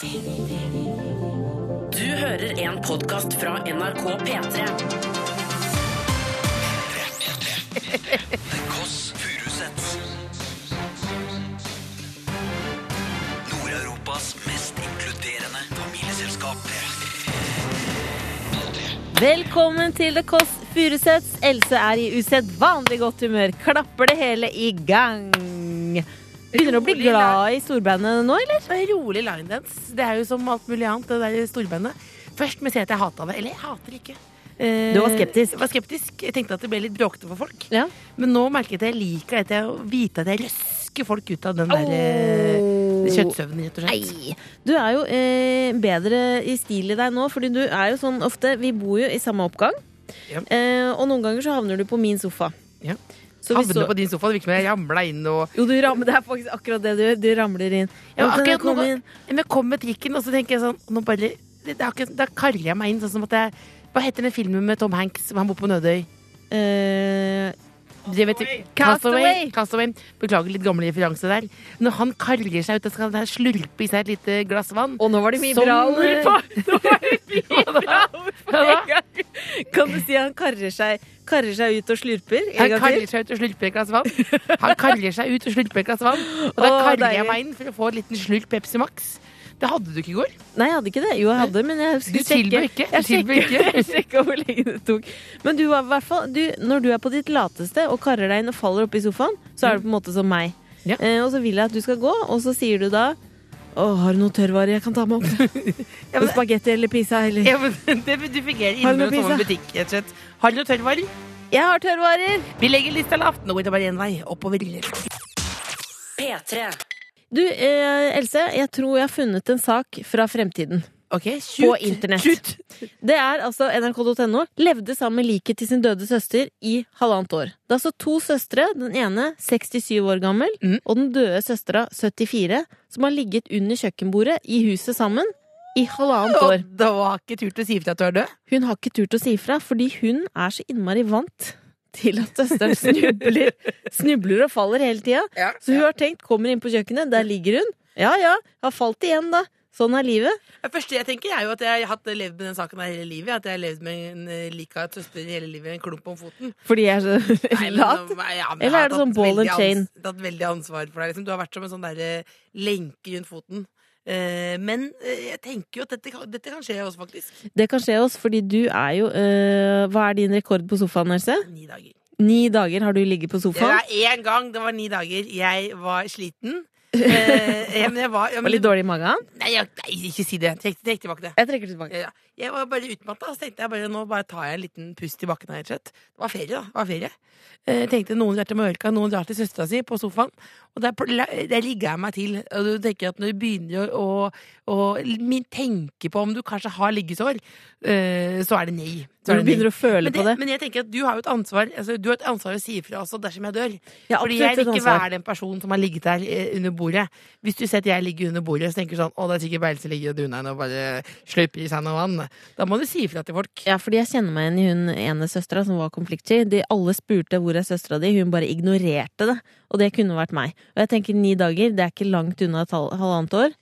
Du hører en podkast fra NRK P3. The Kåss Furuseths. Nord-Europas mest inkluderende familieselskap. Velkommen til The Kåss Furuseths. Else er i usedvanlig godt humør. Klapper det hele i gang. Begynner du å bli glad i storbandet nå, eller? Det er rolig linedance. Det er jo som alt mulig annet, det der storbandet. Først må jeg si at jeg hata det. Eller jeg hater ikke. Eh, Du var skeptisk? Jeg var skeptisk. Jeg tenkte at det ble litt bråkete for folk. Ja. Men nå merker jeg at jeg liker dette jeg vite at jeg røsker folk ut av den der eh, kjøttsøvnen, rett og slett. Nei. Du er jo eh, bedre i stil i deg nå, fordi du er jo sånn ofte Vi bor jo i samme oppgang. Ja. Eh, og noen ganger så havner du på min sofa. Ja. Så Havner så- på din sofa, det virker som jeg ramla inn og Jo, du ramler det er faktisk akkurat det du gjør. Du ramler inn. Ja, kan jeg nå- inn? Jeg kom med trikken, og så tenker jeg sånn bare, akkurat, Da kaller jeg meg inn sånn som at jeg Hva heter den filmen med Tom Hanks hvor han bor på Nødøy? Du- Castaway. Castaway. Castaway. Beklager litt gamle referanse der. Når han karger seg ut og skal slurpe i seg et lite glass vann og nå var det mye Sånn, bra ord på! Nå var det mye bra ord på en gang. Kan du si han karrer seg, karrer seg ut og slurper? Han karrer seg ut og slurper et glass vann. Han karrer seg ut og slurper et glass vann. Og da karrer jeg meg inn for å få en liten slurp Pepsi Max. Det hadde du ikke i går. Nei, jeg hadde ikke det. Jo, jeg hadde, men jeg skulle sjekke. ikke. Du Jeg ikke. Jeg sjekka hvor lenge det tok. Men du var i hvert fall du, Når du er på ditt lateste og karrer deg inn og faller oppi sofaen, så er du på en måte som meg. Ja. Eh, og så vil jeg at du skal gå, og så sier du da å, har du noe tørrvarer jeg kan ta med opp? Ja, men- Spagetti eller pizza eller Ja, men det, du fungerer Har du innimellom som en sånn butikk. rett og slett. Har du noe tørrvarer? Jeg har tørrvarer! Vi legger lista lavt. Nå går det bare én vei. Oppover. P3. Du, eh, Else, jeg tror jeg har funnet en sak fra fremtiden. Ok, shoot. På internett. Det er altså nrk.no. Levde sammen med liket til sin døde søster i halvannet år. Det er altså to søstre, den ene 67 år gammel, mm. og den døde søstera 74, som har ligget under kjøkkenbordet i huset sammen i halvannet år. Og da har ikke turt å si ifra at du er død? Hun har ikke turt å si ifra, fordi hun er så innmari vant til at søsteren snubler, snubler og faller hele tida. Så hun har tenkt, kommer inn på kjøkkenet, der ligger hun. Ja ja, har falt igjen, da. Sånn er livet. Det første jeg tenker, er jo at jeg har levd med den saken her hele livet. At jeg har levd med en eh, lika søster hele livet, en klump om foten. Fordi jeg er så lat. ja, Eller er det sånn ball and chain? chain? ans- Tatt veldig ansvar for deg. Liksom. Du har vært som en sånn der, lenke rundt foten. Eh, men eh, jeg tenker jo at dette, dette kan skje oss, faktisk. Det kan skje oss, fordi du er jo øh, Hva er din rekord på sofaen, Else? Ni dager. Ni dager har du ligget på sofaen? Det var én gang, det var ni dager. Jeg var sliten. Eh, jeg, men jeg var, jeg, men, Var litt dårlig i magen? Nei, jeg, nei, ikke si det. Trekk, trekk tilbake det. Jeg trekker det tilbake. Ja, jeg var bare utmatta, så tenkte jeg bare nå bare tar jeg en liten pust i bakken. her. Det var ferie, da. Det var ferie. Eh, Jeg tenkte Noen drar til Mallorca, noen drar til søstera si på sofaen. Og der, der ligger jeg meg til. Og du tenker at når du begynner å, å, å tenke på om du kanskje har liggesår, eh, så er det nei. Så du begynner å føle det, på det. men jeg tenker at du har jo et ansvar altså, Du har et ansvar å si ifra også dersom jeg dør. Ja, Fordi jeg vil ikke være den personen som har ligget der eh, under bordet. Hvis du ser at jeg ligger under bordet så tenker du sånn Å, det er sikkert Beil som ligger og duner og bare sløper i seg noe vann. Da må du si ifra til folk. Ja, fordi jeg kjenner meg igjen i hun ene søstera som var konfliktsky. De alle spurte hvor er søstera di, hun bare ignorerte det. Og det kunne vært meg. Og jeg tenker ni dager, det er ikke langt unna et halv- halvannet år.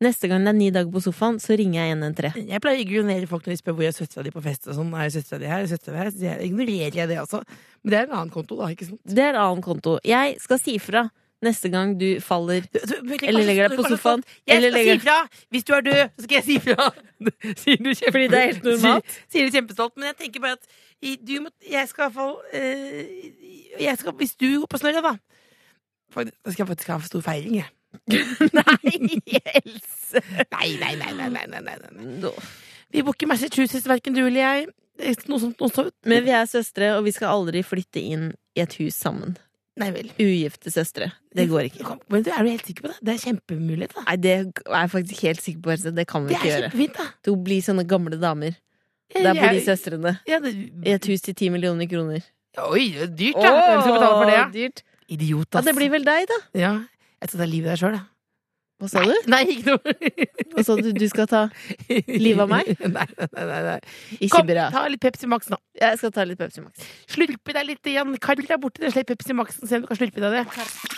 Neste gang det er ni dager på sofaen, så ringer jeg 113. Jeg pleier å ignorere folk når de spør hvor er søstera di på fest. og sånn, er søstera di her, er søstera her, så ignorerer jeg det også. Men det er en annen konto, da. ikke sant? Det er en annen konto. Jeg skal si fra neste gang du faller Du- du- du- Eller legger deg på sofaen, Jeg eller skal legger- si fra! Hvis du er død, så skal jeg si fra! Sier du kjempe... Fordi det er helt normalt? Sier, sier du kjempestolt. Men jeg tenker bare at du må, jeg skal i hvert fall eh, jeg skal, Hvis du går på snørra, da Da skal jeg faktisk ha stor feiring, jeg. Nei, Else! Nei, nei, nei, nei, nei, nei, nei, nei. Vi bor ikke i Massachusetts, verken du eller jeg. Noe sånt, noe sånt. Men vi er søstre, og vi skal aldri flytte inn i et hus sammen. Nei vel. Ugifte søstre. Det går ikke. Men er du helt sikker på det? Det er kjempemulighet, da. Nei, det er jeg faktisk helt sikker på, Else. Det kan vi Det ikke er gjøre. da. To blir sånne gamle damer. Der bor de søstrene. Ja, det, I et hus til ti millioner kroner. Oi, det er dyrt, da. Hvem skal betale for det? Ja? Dyrt. Idiot, Ja, det blir vel deg, da. Ja. Jeg tror det er livet deg sjøl, jeg. Hva sa du? Nei, ikke noe. Hva sa du? Du skal ta Livet av meg? Nei, nei, nei. nei. Ikke Kom, bra. ta litt Pepsi Max nå. Jeg skal ta litt Pepsi Max. Slurpe deg litt igjen. Karl deg borti det, slipp Pepsi Maxen, se om du kan slurpe deg det.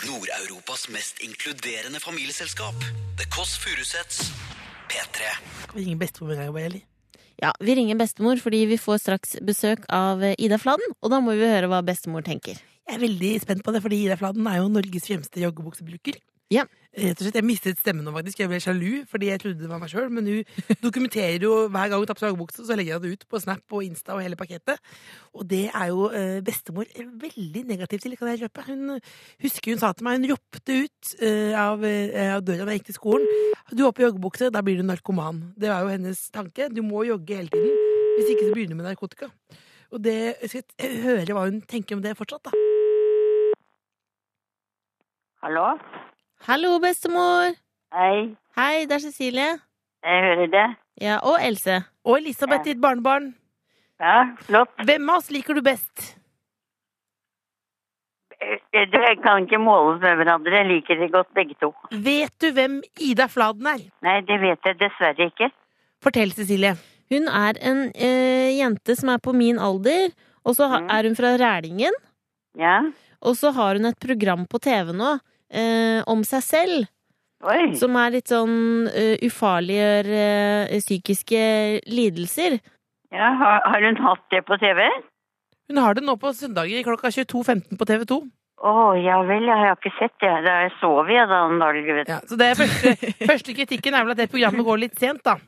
Nord-Europas mest inkluderende familieselskap. The Kåss Furuseths. P3. Skal vi ringe bestemor en gang, eller? Ja, Vi ringer bestemor fordi vi får straks besøk av eh, Ida Fladen, og da må vi høre hva bestemor tenker. Jeg er veldig spent på det, fordi Ida Fladen er jo Norges fremste joggebuksebruker. Ja. Rett og slett, Jeg mistet stemmen nå, faktisk. Jeg ble sjalu fordi jeg trodde det var meg sjøl. Men hun dokumenterer jo hver gang hun tapper på så legger hun det ut på Snap og Insta og hele pakettet. Og det er jo eh, bestemor veldig negativ til, kan jeg røpe. Hun husker hun sa til meg, hun ropte ut eh, av, eh, av døra da jeg gikk til skolen. Du har på joggebukse, da blir du narkoman. Det var jo hennes tanke. Du må jogge hele tiden. Hvis ikke så begynner du med narkotika. Og det, jeg skal høre hva hun tenker om det fortsatt, da. Hallo? Hallo, bestemor! Hei, Hei, det er Cecilie. jeg hører det. Ja, Og Else. Og Elisabeth, ditt barnebarn. Ja, flott. Hvem av oss liker du best? Jeg kan ikke måles med hverandre. Jeg liker det godt begge to. Vet du hvem Ida Fladen er? Nei, det vet jeg dessverre ikke. Fortell, Cecilie. Hun er en eh, jente som er på min alder, og så Mm. er hun fra Rælingen. Ja? Og så har hun et program på TV nå eh, om seg selv, Oi. som er litt sånn uh, ufarliggjør uh, psykiske lidelser. Ja, har, har hun hatt det på TV? Hun har det nå på søndager klokka 22.15 på TV 2. Å, ja vel, jeg har ikke sett det. Da sov jeg da en dag, vet du. Ja, så det er første, første kritikken er vel at det programmet går litt sent, da.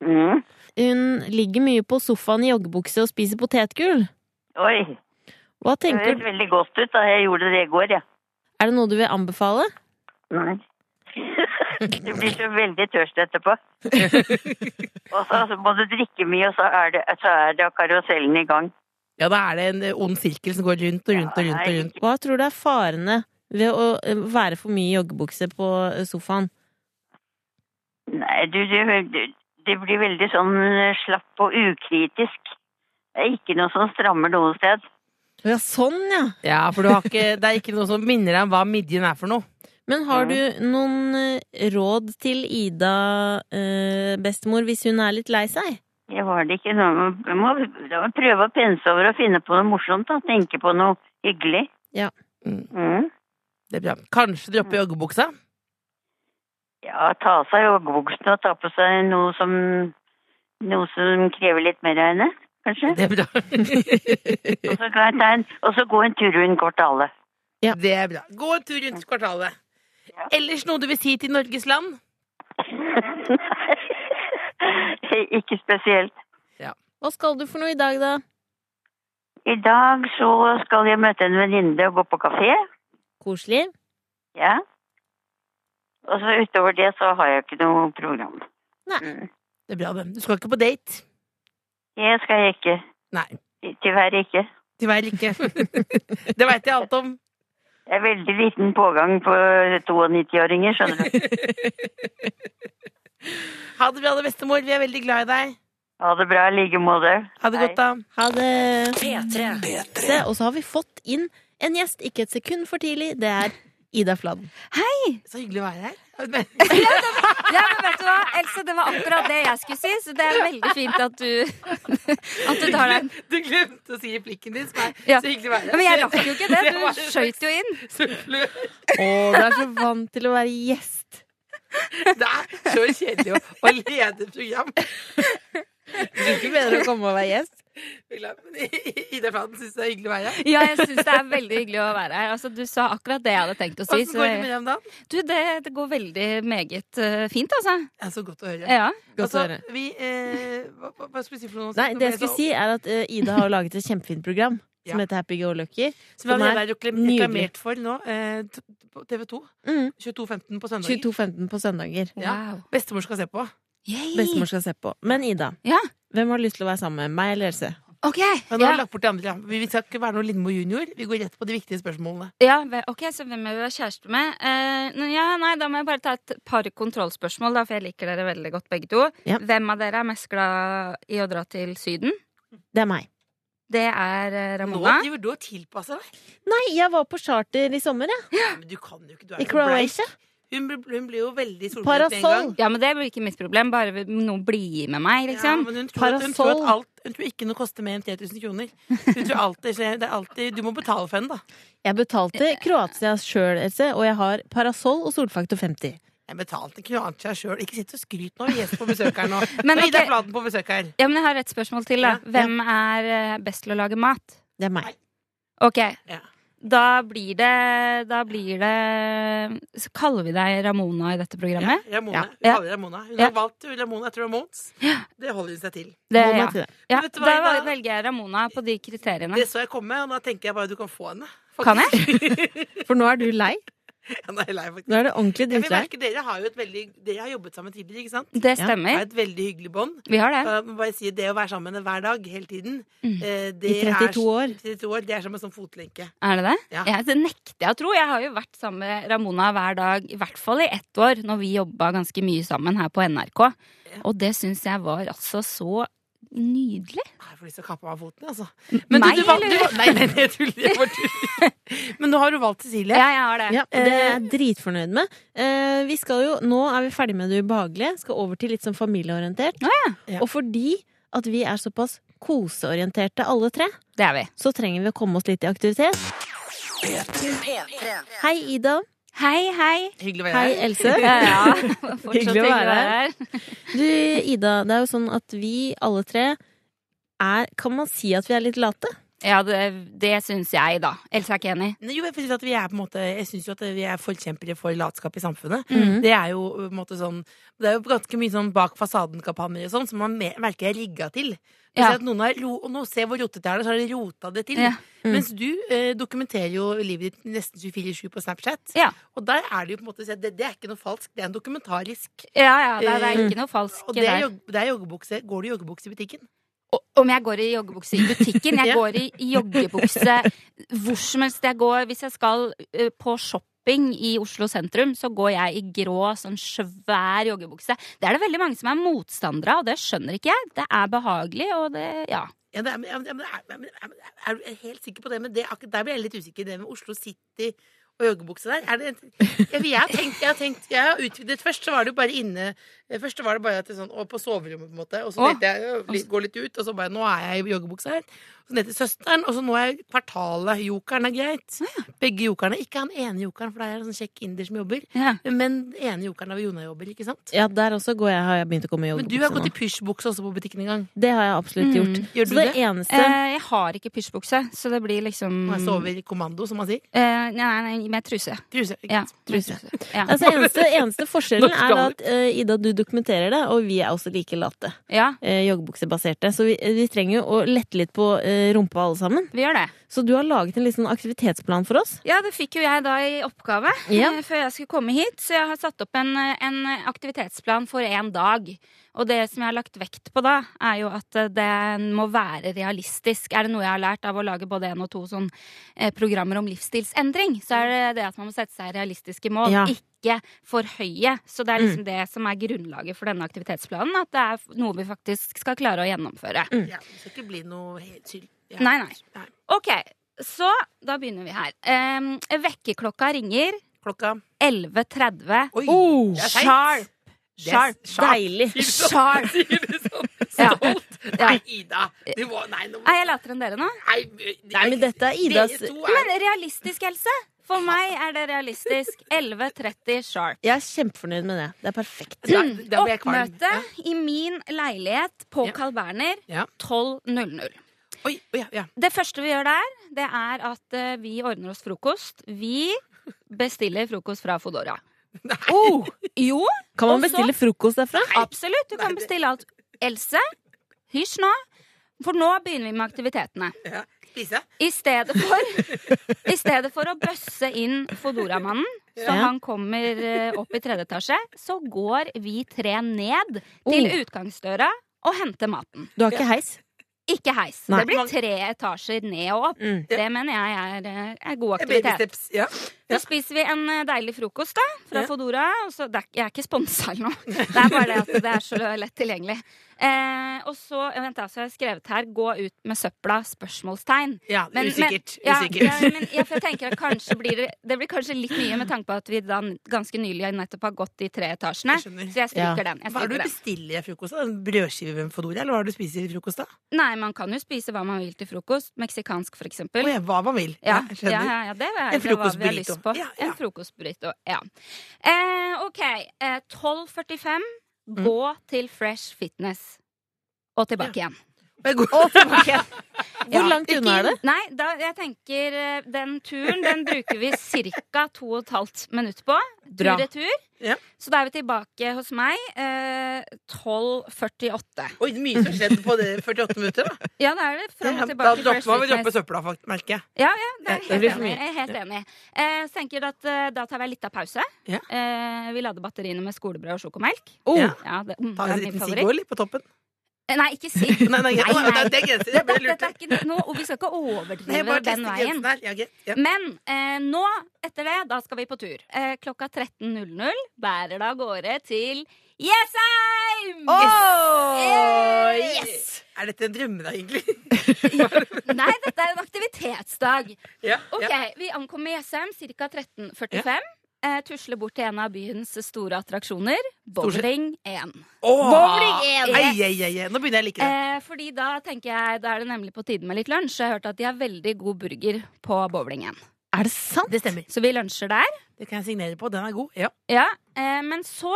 Mm. Hun ligger mye på sofaen i joggebukse og spiser potetgull. Oi, Hva det høres veldig godt ut da. Jeg gjorde det i går, ja. Er det noe du vil anbefale? Nei. Du blir så veldig tørst etterpå. Og så, altså, må du drikke mye, og så er det, så er det karusellen i gang. Ja, da er det en eh, ond sirkel som går rundt og rundt og rundt. og rundt. Hva tror du er farene ved å eh, være for mye i joggebukse på eh, sofaen? Nei, du, du, det blir veldig sånn slapp og ukritisk. Det er ikke noe som strammer noe sted. Ja, sånn, ja. Ja, for du har ikke, det er ikke noe som minner deg om hva midjen er for noe. Men har du noen eh, råd til Ida, eh, bestemor, hvis hun er litt lei seg? Jeg har det ikke Da må, da må prøve å pense over og finne på noe morsomt. da. Tenke på noe hyggelig. Mm, Mm. det er bra. Kanskje droppe joggebuksa? Ja, ta av seg joggebuksene og ta på seg noe som Noe som krever litt mer av henne, kanskje. Det er bra. Og så, kan jeg ta en, og så gå en tur rundt kvartalet. Ja. Det er bra. Gå en tur rundt kvartalet. Ellers noe du vil si til Norges land? Nei, ikke spesielt. Hva skal du for noe i dag, da? I dag så skal jeg møte en venninne og gå på kafé. Koselig? Ja. Og så utover det så har jeg ikke noe program. Nei. Mm. Det er bra, det. Du skal ikke på date? Det skal jeg ikke. Nei. Dessverre ikke. Dessverre ikke. det veit jeg alt om. Det er veldig liten pågang på 92-åringer, skjønner du. Ha det bra, det bestemor. Vi er veldig glad i deg. Ha det bra i like måte. Ha det Hei. godt, da. Ha det. P3. Se, og så har vi fått inn en gjest, ikke et sekund for tidlig. Det er Ida Fladen. Hei! Så hyggelig å være her. Ja, men vet du hva, Else, det var akkurat det jeg skulle si, så det er veldig fint at du, at du tar den. Du glemte å si replikken din, som er Ja. så hyggelig å være her. Men jeg rakk jo ikke det. Du skøyt jo inn. Å, du er så vant til å være gjest. Det er så kjedelig å, å lede program. Det er ikke bedre å komme og være gjest. Ida Fladen syns det er hyggelig å være her. Ja, jeg syns det er veldig hyggelig å være her. Altså, du sa akkurat det jeg hadde tenkt å si. Hvordan går det med dem da? du, det, det går veldig meget eh, fint, altså. Er så godt å høre. Ja. Godt å Altså, høre. vi, eh, hva, hva- skal vi si for noe? Nei, det jeg skulle si, er at uh, Ida har laget et kjempefint program Ja. som heter Happy Go Lucky. Som vi som er reklamert for nå. Eh, TV 2. Mm. 22.15 på søndager. 22.15 på søndager. Ja. Wow. Bestemor skal se på. Yay. Bestemor skal se på. Men Ida, Ja. hvem har lyst til å være sammen med meg eller Else? OK. Men nå har Ja. vi lagt bort de andre. Vi skal ikke være noe Lindmo junior. Vi går rett på de viktige spørsmålene. Ja, ok, Så hvem er du være kjæreste med? Eh, ja, nei, Da må jeg bare ta et par kontrollspørsmål, da, for jeg liker dere veldig godt begge to. Ja. Hvem av dere er mest glad i å dra til Syden? Det er meg. Det er Ramona. Nå driver du og tilpasser deg. Nei, jeg var på charter i sommer, jeg. Men du kan jo ikke. Du er I Croatia. bleik. Hun, hun blir jo veldig solbrent med en gang. Ja, men Det blir ikke mitt problem. Bare noen blir med meg, liksom. Ja, men hun tror, at, hun, tror at alt, hun tror ikke noe koster mer enn 3000 kroner. Hun tror alltid, det er alltid, du må betale for henne, da. Jeg betalte Kroatia sjøl, Else, og jeg har parasoll og solfaktor 50. Jeg betalte Kroatia sjøl. Ikke sitt og skryt nå. Gjest på besøk her nå. Men er Ida. På besøk her. Ja, men jeg har et spørsmål til, da. Hvem er eh, best til å lage mat? Det er meg. Ok, Ja. Da blir det Da blir det Så kaller vi deg Ramona i dette programmet? Ja, Ramona. Ja. Hun kaller Ramona. Hun Ja. har valgt Ramona etter Ramones. Det holder hun seg til. Det, ja. til det. Ja, da Ida? velger jeg Ramona på de kriteriene. Det så jeg komme, og da tenker jeg bare du kan få henne. Kan jeg? For nå er du lei. Ja, nå er jeg lei, faktisk. Nå er det ordentlig vil dere har jo et veldig Dere har jobbet sammen tidligere, ikke sant? Det Ja. Det er et veldig hyggelig bånd. Vi har det. Jeg må bare si Det å være sammen hver dag hele tiden Mm. eh, det I 32 er, 32 år. Det er som en sånn fotlenke. Er det det? Ja. Ja, det nekter jeg å tro. Jeg har jo vært sammen med Ramona hver dag, i hvert fall i ett år, når vi jobba ganske mye sammen her på NRK. Og det syns jeg var altså så nydelig. Jeg får lyst til å kappe av foten, altså. Meg, du, valg- du, nei, nei, jeg tuller. Jeg bare tuller. Men nå har du valgt Cecilie. Ja, jeg har det. Ja, det er jeg dritfornøyd med. Eh, vi skal jo, nå er vi ferdig med det ubehagelige. Skal over til litt sånn familieorientert. Å, ja. Ja. Og fordi at vi er såpass koseorienterte alle tre, Det er vi. så trenger vi å komme oss litt i aktivitet. Hei, Ida. Hei, hei. Hyggelig å være Hei. Else. Ja, ja. Fortsatt Hyggelig å være her. Du, Ida, det er jo sånn at vi alle tre er Kan man si at vi er litt late? Ja, det, det syns jeg, da. Else er ikke enig. Jo, jeg synes vi er på en måte Jeg synes jo at vi er forkjempere for latskap i samfunnet. Mhm. Det er jo på en måte sånn Det er jo ganske mye sånn bak fasaden-kampanjer og sånn som man merker er rigga til. Ja. at noen har og nå Se hvor rotete det er, så har de rota det til. Ja. Mm. Mens du eh, dokumenterer jo livet ditt nesten 24-7 på Snapchat. Ja. Og der er det jo på en måte det, det er ikke noe falskt, det er en dokumentarisk. Ja, ja, det, er- det er Mm. ikke noe falsk Og det er, der. det er joggebukse. Går du i joggebukse i butikken? Om jeg går i joggebukse i butikken? Jeg går i joggebukse hvor som helst. Jeg går, hvis jeg skal eh, på shopping i Oslo sentrum, så går jeg i grå, sånn svær joggebukse. Det er det veldig mange som er motstandere av, og det skjønner ikke jeg. Det er behagelig, og det Ja. Ja, det er, ja, men er, er, er du helt sikker på det? Men det, der blir jeg litt usikker. Det med Oslo City og joggebukse der. Er det, jeg, jeg har tenkt, jeg har tenkt Jeg har utvidet Først så var det jo bare inne Først så var det bare at det sånn, og på soverommet, på en måte. Og så tenkte jeg gå litt ut, og så bare Nå er jeg i joggebukse her. Så ned til søsteren, og så nå er kvartalet. Jokeren er greit. Begge jokerne. Ikke han ene jokeren, for det er en sånn kjekk inder som jobber. ja. Men den ene jokeren av Jona jobber, ikke sant? Ja, der også går jeg, har jeg begynt å komme i Men du har gått i pysjbukse også på butikken en gang. Det har jeg absolutt Mm. gjort. Gjør Så du det det? eneste Eh, jeg har ikke pysjbukse, så det blir liksom er jeg sover i kommando, som man sier. eh, Nei, nei, med truse. Truse. Ja. Truse. Ja. Altså, eneste, eneste forskjellen er at uh, Ida, du dokumenterer det, og vi er også like late. ja, Uh, joggebuksebaserte. Så vi, vi trenger jo å lette litt på uh, rumpa alle sammen. vi gjør det. Så du har laget en liten aktivitetsplan for oss. Ja, det fikk jo jeg da i oppgave Ja. eh, før jeg skulle komme hit. Så jeg har satt opp en, eh, en aktivitetsplan for én dag. Og det som jeg har lagt vekt på da, er jo at det må være realistisk. Er det noe jeg har lært av å lage både én og to sånn, eh, programmer om livsstilsendring, så er det det at man må sette seg realistiske mål. Ja. Ikke for høye. Så det er liksom det som er grunnlaget for denne aktivitetsplanen. At det er noe vi faktisk skal klare å gjennomføre. Ja, det skal ikke bli noe helt sylt. Ja. Nei, nei. Ok, så da begynner vi her. Um, vekkerklokka ringer Klokka 11.30. Oi! Oh, det er. Sharp! Sharp. sharp. Deilig. Sharp. Sier du sånn? Ja. Stolt? Ja. Nei, Ida. Du må, nei, nå, Er jeg latere enn dere nå? nei, Nei, men dette er Idas er Men realistisk, Else. For meg er det realistisk. 11.30 sharp. Jeg er kjempefornøyd med det. Det er perfekt. Da. Oppmøte Ja. i min leilighet på Ja. Carl Berner Ja. 12.00. Oi, oi, ja, ja. Det første vi gjør der, det er at eh, vi ordner oss frokost. Vi bestiller frokost fra Fodora. Nei. Oh, jo, Kan man Og så- bestille frokost derfra? absolutt. Du Nei, kan bestille alt. Else, hysj nå. For nå begynner vi med aktivitetene. Ja. Spise? I stedet for, I stedet for å bøsse inn Fodoramannen, så Ja. han kommer eh, opp i tredje etasje, så går vi tre ned til Oh. utgangsdøra og henter maten. Du har ikke heis? Ikke heis. Nei. Det blir tre etasjer ned og opp. Mm. Det mener jeg er, eh, er god Baby aktivitet. steps. Ja. Så spiser vi en eh, deilig frokost da, fra Ja. Fodora. Og så, det er, jeg er ikke sponsa eller noe. Det er bare det at det er så lett tilgjengelig. Eh, og så jeg vent, da, så har jeg skrevet her 'gå ut med søpla?' spørsmålstegn. ja Men- usikkert. Ja, usikkert. ja, men, ja, for jeg tenker at kanskje blir det, det blir kanskje litt mye med tanke på at vi da ganske nylig nettopp har gått i tre etasjene. Jeg. Så jeg stryker den. Jeg Hva er det du bestiller i frokost? da? En brødskive med Fodora, eller hva er det du spiser i frokost? da? Nei, man kan jo spise hva man vil til frokost. Meksikansk, for eksempel. Oh, ja, hva man vil. Ja, jeg ja, ja, ja, det er En det på. Ja, ja. En frokostburrito. Ja. Eh, OK. Eh, 12.45. Mm. Gå til Fresh Fitness. Og tilbake igjen. Går- tilbake. Hvor langt unna er det? Nei, da, jeg tenker eh, den turen den bruker vi ca. 2 15 minutter på. Bra. Tur-retur. Ja. Så da er vi tilbake hos meg eh, 12.48. Oi, mye som skjedde på det 48 minutter, da. Ja, da er det fram og tilbake. Da dropper man Fitness. droppe søpla, merker jeg. Ja, ja, det er det helt enig. Jeg er helt enig. Eh, så tenker at eh, Da tar vi en liten pause. Ja. Eh, vi lader batteriene med skolebrød og sjokomelk. Oh, Ja. Det, mm, Ta en liten litt på toppen. Eh, Nei, ikke si. Nei, nei, Nei, nei, det er grenser. det Dette, dette er ikke noe, og vi skal ikke overdrive den veien. Ja, okay. Ja. Men eh, nå, etter det, da skal vi på tur. Eh, klokka 13.00 bærer det av gårde til Jessheim! Oh! Yes! Er dette en drømmedag, egentlig? Nei, dette er en aktivitetsdag. Ja, Ok, ja. Vi ankommer Jessheim ca. 13.45. Eh, tusler bort til en av byens store attraksjoner, Bowling 1. Oh! Bowling igjen! Ai, ai, ai, ai. Nå begynner jeg å like det. Eh, fordi da tenker jeg, da er det nemlig på tide med litt lunsj. Jeg har hørt at de har veldig god burger på Bowling 1. er det sant? Det stemmer. Så vi lunsjer der. Det kan jeg signere på. Den er god. Ja. Ja, eh, Men så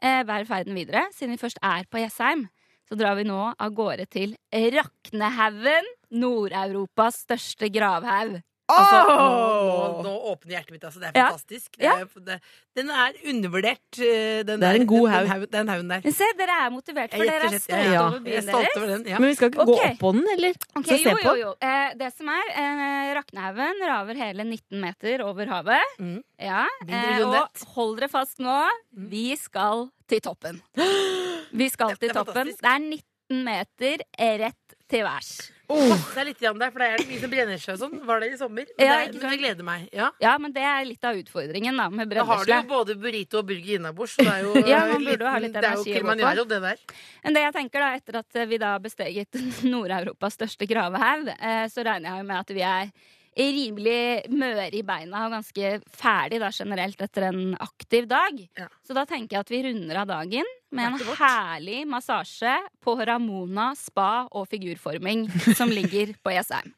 eh, bærer ferden videre. Siden vi først er på Jessheim, så drar vi nå av gårde til Raknehaugen. Nord-Europas største gravhaug. Altså, nå, nå, nå åpner hjertet mitt. Altså. Det er Ja. fantastisk. Det er, det, den er undervurdert. eh, Den Det er en der- haug. den, haugen- den haugen der. Men se, dere er motivert, for dere er stolte ja. over er byen deres. over den. Ja. Men vi skal ikke okay. gå opp på den, eller? Okay, Så se jo, på. jo, jo. Eh, det som er, eh, Raknehaugen raver hele 19 meter over havet. Mm. Ja, eh, og hold dere fast nå. Mhm. Vi skal til toppen. Vi skal til det toppen. fantastisk. Det er 19 meter rett til værs. Pass deg litt igjen der, for det er mye som brenner seg og sånn. Var det i sommer. Men, Ja, det, ikke men jeg gleder meg. Ja. Ja, men det er litt av utfordringen, da, med Da har du jo både burrito og burger innabords, så det er jo Ja, man burde jo ha litt Det er jo energi å gå på. Kilimanjaro, det der. Men det jeg tenker da, etter at vi da besteget Nord-Europas største gravehaug, eh, så regner jeg jo med at vi er rimelig møre i beina og ganske ferdig da generelt etter en aktiv dag. Ja. Så da tenker jeg at vi runder av dagen med en herlig massasje på Ramona spa og figurforming som ligger på Jessheim.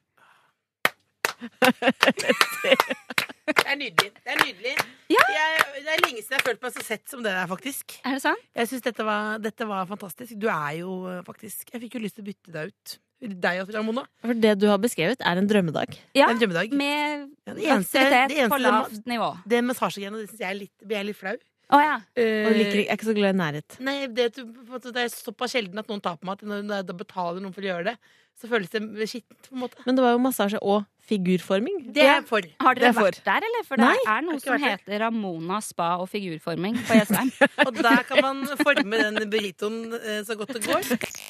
Det er nydelig. Det er nydelig. Jeg, det er lenge siden jeg har følt meg så sett som det der, faktisk. Er det sånn? Jeg synes dette var, dette var fantastisk. Du er jo eh, faktisk Jeg fikk jo lyst til å bytte deg ut. Deg og Ramona. For det du har beskrevet, er en drømmedag. Ja, En drømmedag. med Ja, det eneste- aktivitet det eneste på lavt nivå. Det massasjegreiene syns jeg er litt, blir jeg litt flau. Å ja. Og liker, jeg er ikke så glad i nærhet. Nei, det, det er såpass sjelden at noen tar på meg at når da betaler noen for å gjøre det, så føles det skittent, på en måte. Men det var jo massasje og figurforming. Det er for. Har dere er vært der, eller? For det Nei, er noe som heter Ramona spa og figurforming på Jessheim. Og der kan man forme den burritoen eh, så godt det går.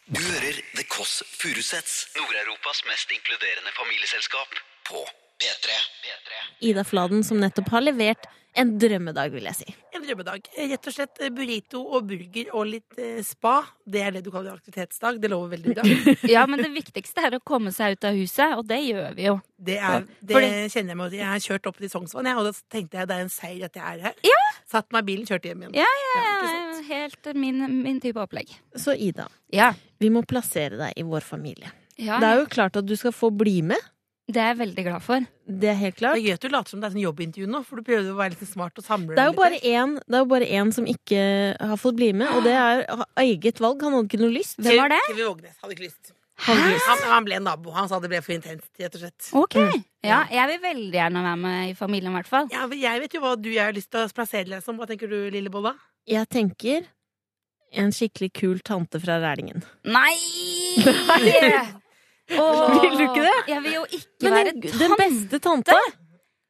Du hører The Kåss Furuseths, Nord-Europas mest inkluderende familieselskap, på P3. P3. Ida Fladen som nettopp har levert en drømmedag, vil jeg si. En drømmedag. Rett og slett eh, burrito og burger og litt eh, spa. Det er det du kaller aktivitetsdag. Det lover veldig bra. Ja, men det viktigste er å komme seg ut av huset, og det gjør vi jo. Det, er, det Fordi- kjenner jeg meg. Jeg har kjørt opp til Sognsvann, og da tenkte jeg det er en seier at jeg er her. Ja. Satt meg i bilen, kjørte hjem igjen. Ja, ja, ja. Helt min, min type opplegg. Så Ida, Ja. vi må plassere deg i vår familie. ja. Det er jo klart at du skal få bli med. Det er jeg veldig glad for. Det er helt Det klart. er gøy at du later som det er sånn jobbintervju nå, for du prøver å være litt smart og samle Det er jo bare litt. én, det er jo bare én som ikke har fått bli med, og det er eget valg. Han hadde ikke noe lyst. Hvem var det? Kevin Vågnes hadde ikke lyst. Hadde ikke lyst. Han, han ble nabo. Han sa det ble for intenst, rett og slett. Ok. Ja, jeg vil veldig gjerne være med i familien, i hvert fall. Ja, jeg vet jo hva du jeg har lyst til å plassere deg som. Hva tenker du, lille Bolla? Jeg tenker en skikkelig kul tante fra Rælingen. Nei! Vil du ikke det? Jeg vil jo ikke Men være den, den beste tante!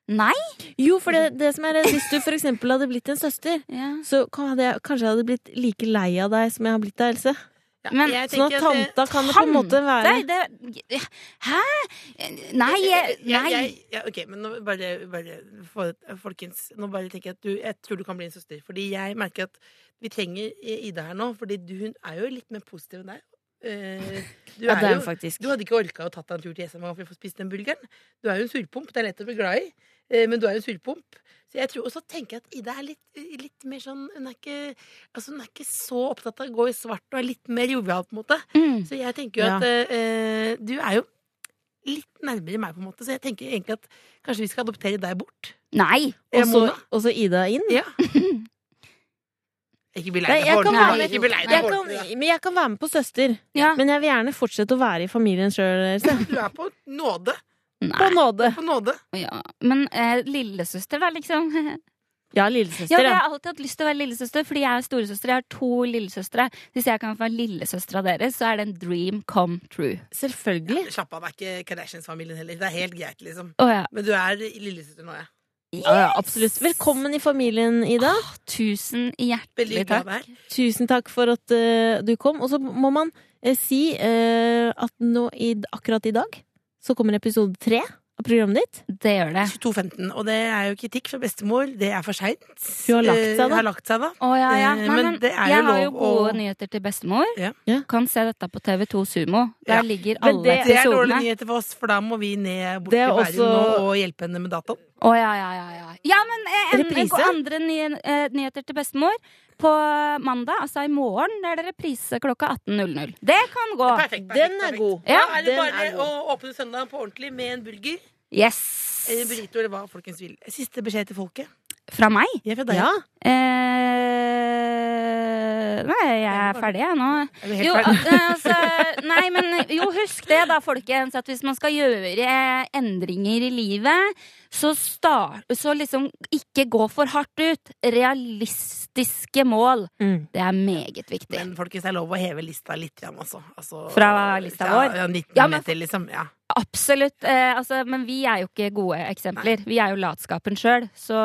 Nei! Jo, for det, det som er Hvis du for eksempel hadde blitt en søster, Ja. så hadde jeg, kanskje jeg hadde blitt like lei av deg som jeg har blitt av Else. Men Sånn at tenker at det- tanta kan det på en måte være det, det Hæ? Nei, jeg, Jeg- nei. jeg- ja, ok, men nå bare, bare for, folkens, nå bare tenker jeg at du Jeg tror du kan bli en søster. Fordi jeg merker at vi trenger Ida her nå, fordi du, hun er jo litt mer positiv enn deg. Eh, du, Ja, jo, du hadde ikke orka å tatt deg en tur til Jessheim for å få spist den burgeren. Du er jo en surpomp. Det er lett å bli glad i, eh, men du er jo en surpomp. Så jeg tror, Og så tenker jeg at Ida er litt, litt mer sånn hun er, ikke, altså hun er ikke så opptatt av å gå i svart og er litt mer jovial, på en måte. Mm. Så jeg tenker jo Ja. at uh, du er jo litt nærmere meg, på en måte. Så jeg tenker egentlig at kanskje vi skal adoptere deg bort. Nei! Og så Ida inn. Ja. Ikke bli lei deg jeg for ordentlig. men jeg kan være med på søster. Ja. Men jeg vil gjerne fortsette å være i familien sjøl. Du er på nåde. På nåde. På nåde. Ja. Men eh, lillesøster, da, liksom. Ja, Ja, lillesøster. jeg har alltid hatt lyst til å være lillesøster, fordi jeg er storesøster. Jeg har to lillesøstre. Hvis jeg kan få være lillesøstera deres, så er det en dream come true. Selvfølgelig. Slapp av, det er ikke Kardashians-familien heller. Det er helt greit, liksom. Oh, ja. Men du er lillesøster nå, ja. Ja, ja, absolutt. Velkommen i familien, Ida. Tusen hjertelig takk. Tusen takk for at uh, du kom. Og så må man uh, si uh, at nå i, akkurat i dag så kommer episode tre programmet ditt. Det gjør det. 22.15. Og det er jo kritikk fra bestemor. Det er for seint. Hun har lagt seg, da. Hun har lagt seg, da. Å ja, ja. Eh, Nei, men men det er jo jeg har jo gode å- nyheter til bestemor. Ja. Ja. Kan se dette på TV2 Sumo. Der Ja. ligger Men alle det- Det er dårlige nyheter for oss, for da må vi ned bort til Bærum også- og hjelpe henne med dataen. Å ja, ja, ja. Ja, ja men eh, en, Reprise? andre nye, eh, nyheter til bestemor. På mandag, altså i morgen, er det reprise klokka 18.00. Det kan gå. Perfekt, perfekt, Den er perfekt. god. Ja, Da er det den bare er å åpne søndagen på ordentlig med en burger. Yes. Brito, eller hva folkens vil. Siste beskjed til folket. Fra meg? Er fra deg. Ja. Eh, nei, jeg er ferdig, jeg nå. Er du helt Jo, ferdig? al- altså, nei, men jo, husk det da, folkens, at hvis man skal gjøre endringer i livet, så, start, så liksom ikke gå for hardt ut. Realistiske mål. Mm. Det er meget viktig. Men folkens, det er lov å heve lista litt, igjen, altså. altså Fra lista ja, vår? Ja, 19 Ja, men- meter, liksom. Ja. Absolutt. Eh, altså, men vi er jo ikke gode eksempler. Vi er jo latskapen sjøl. Så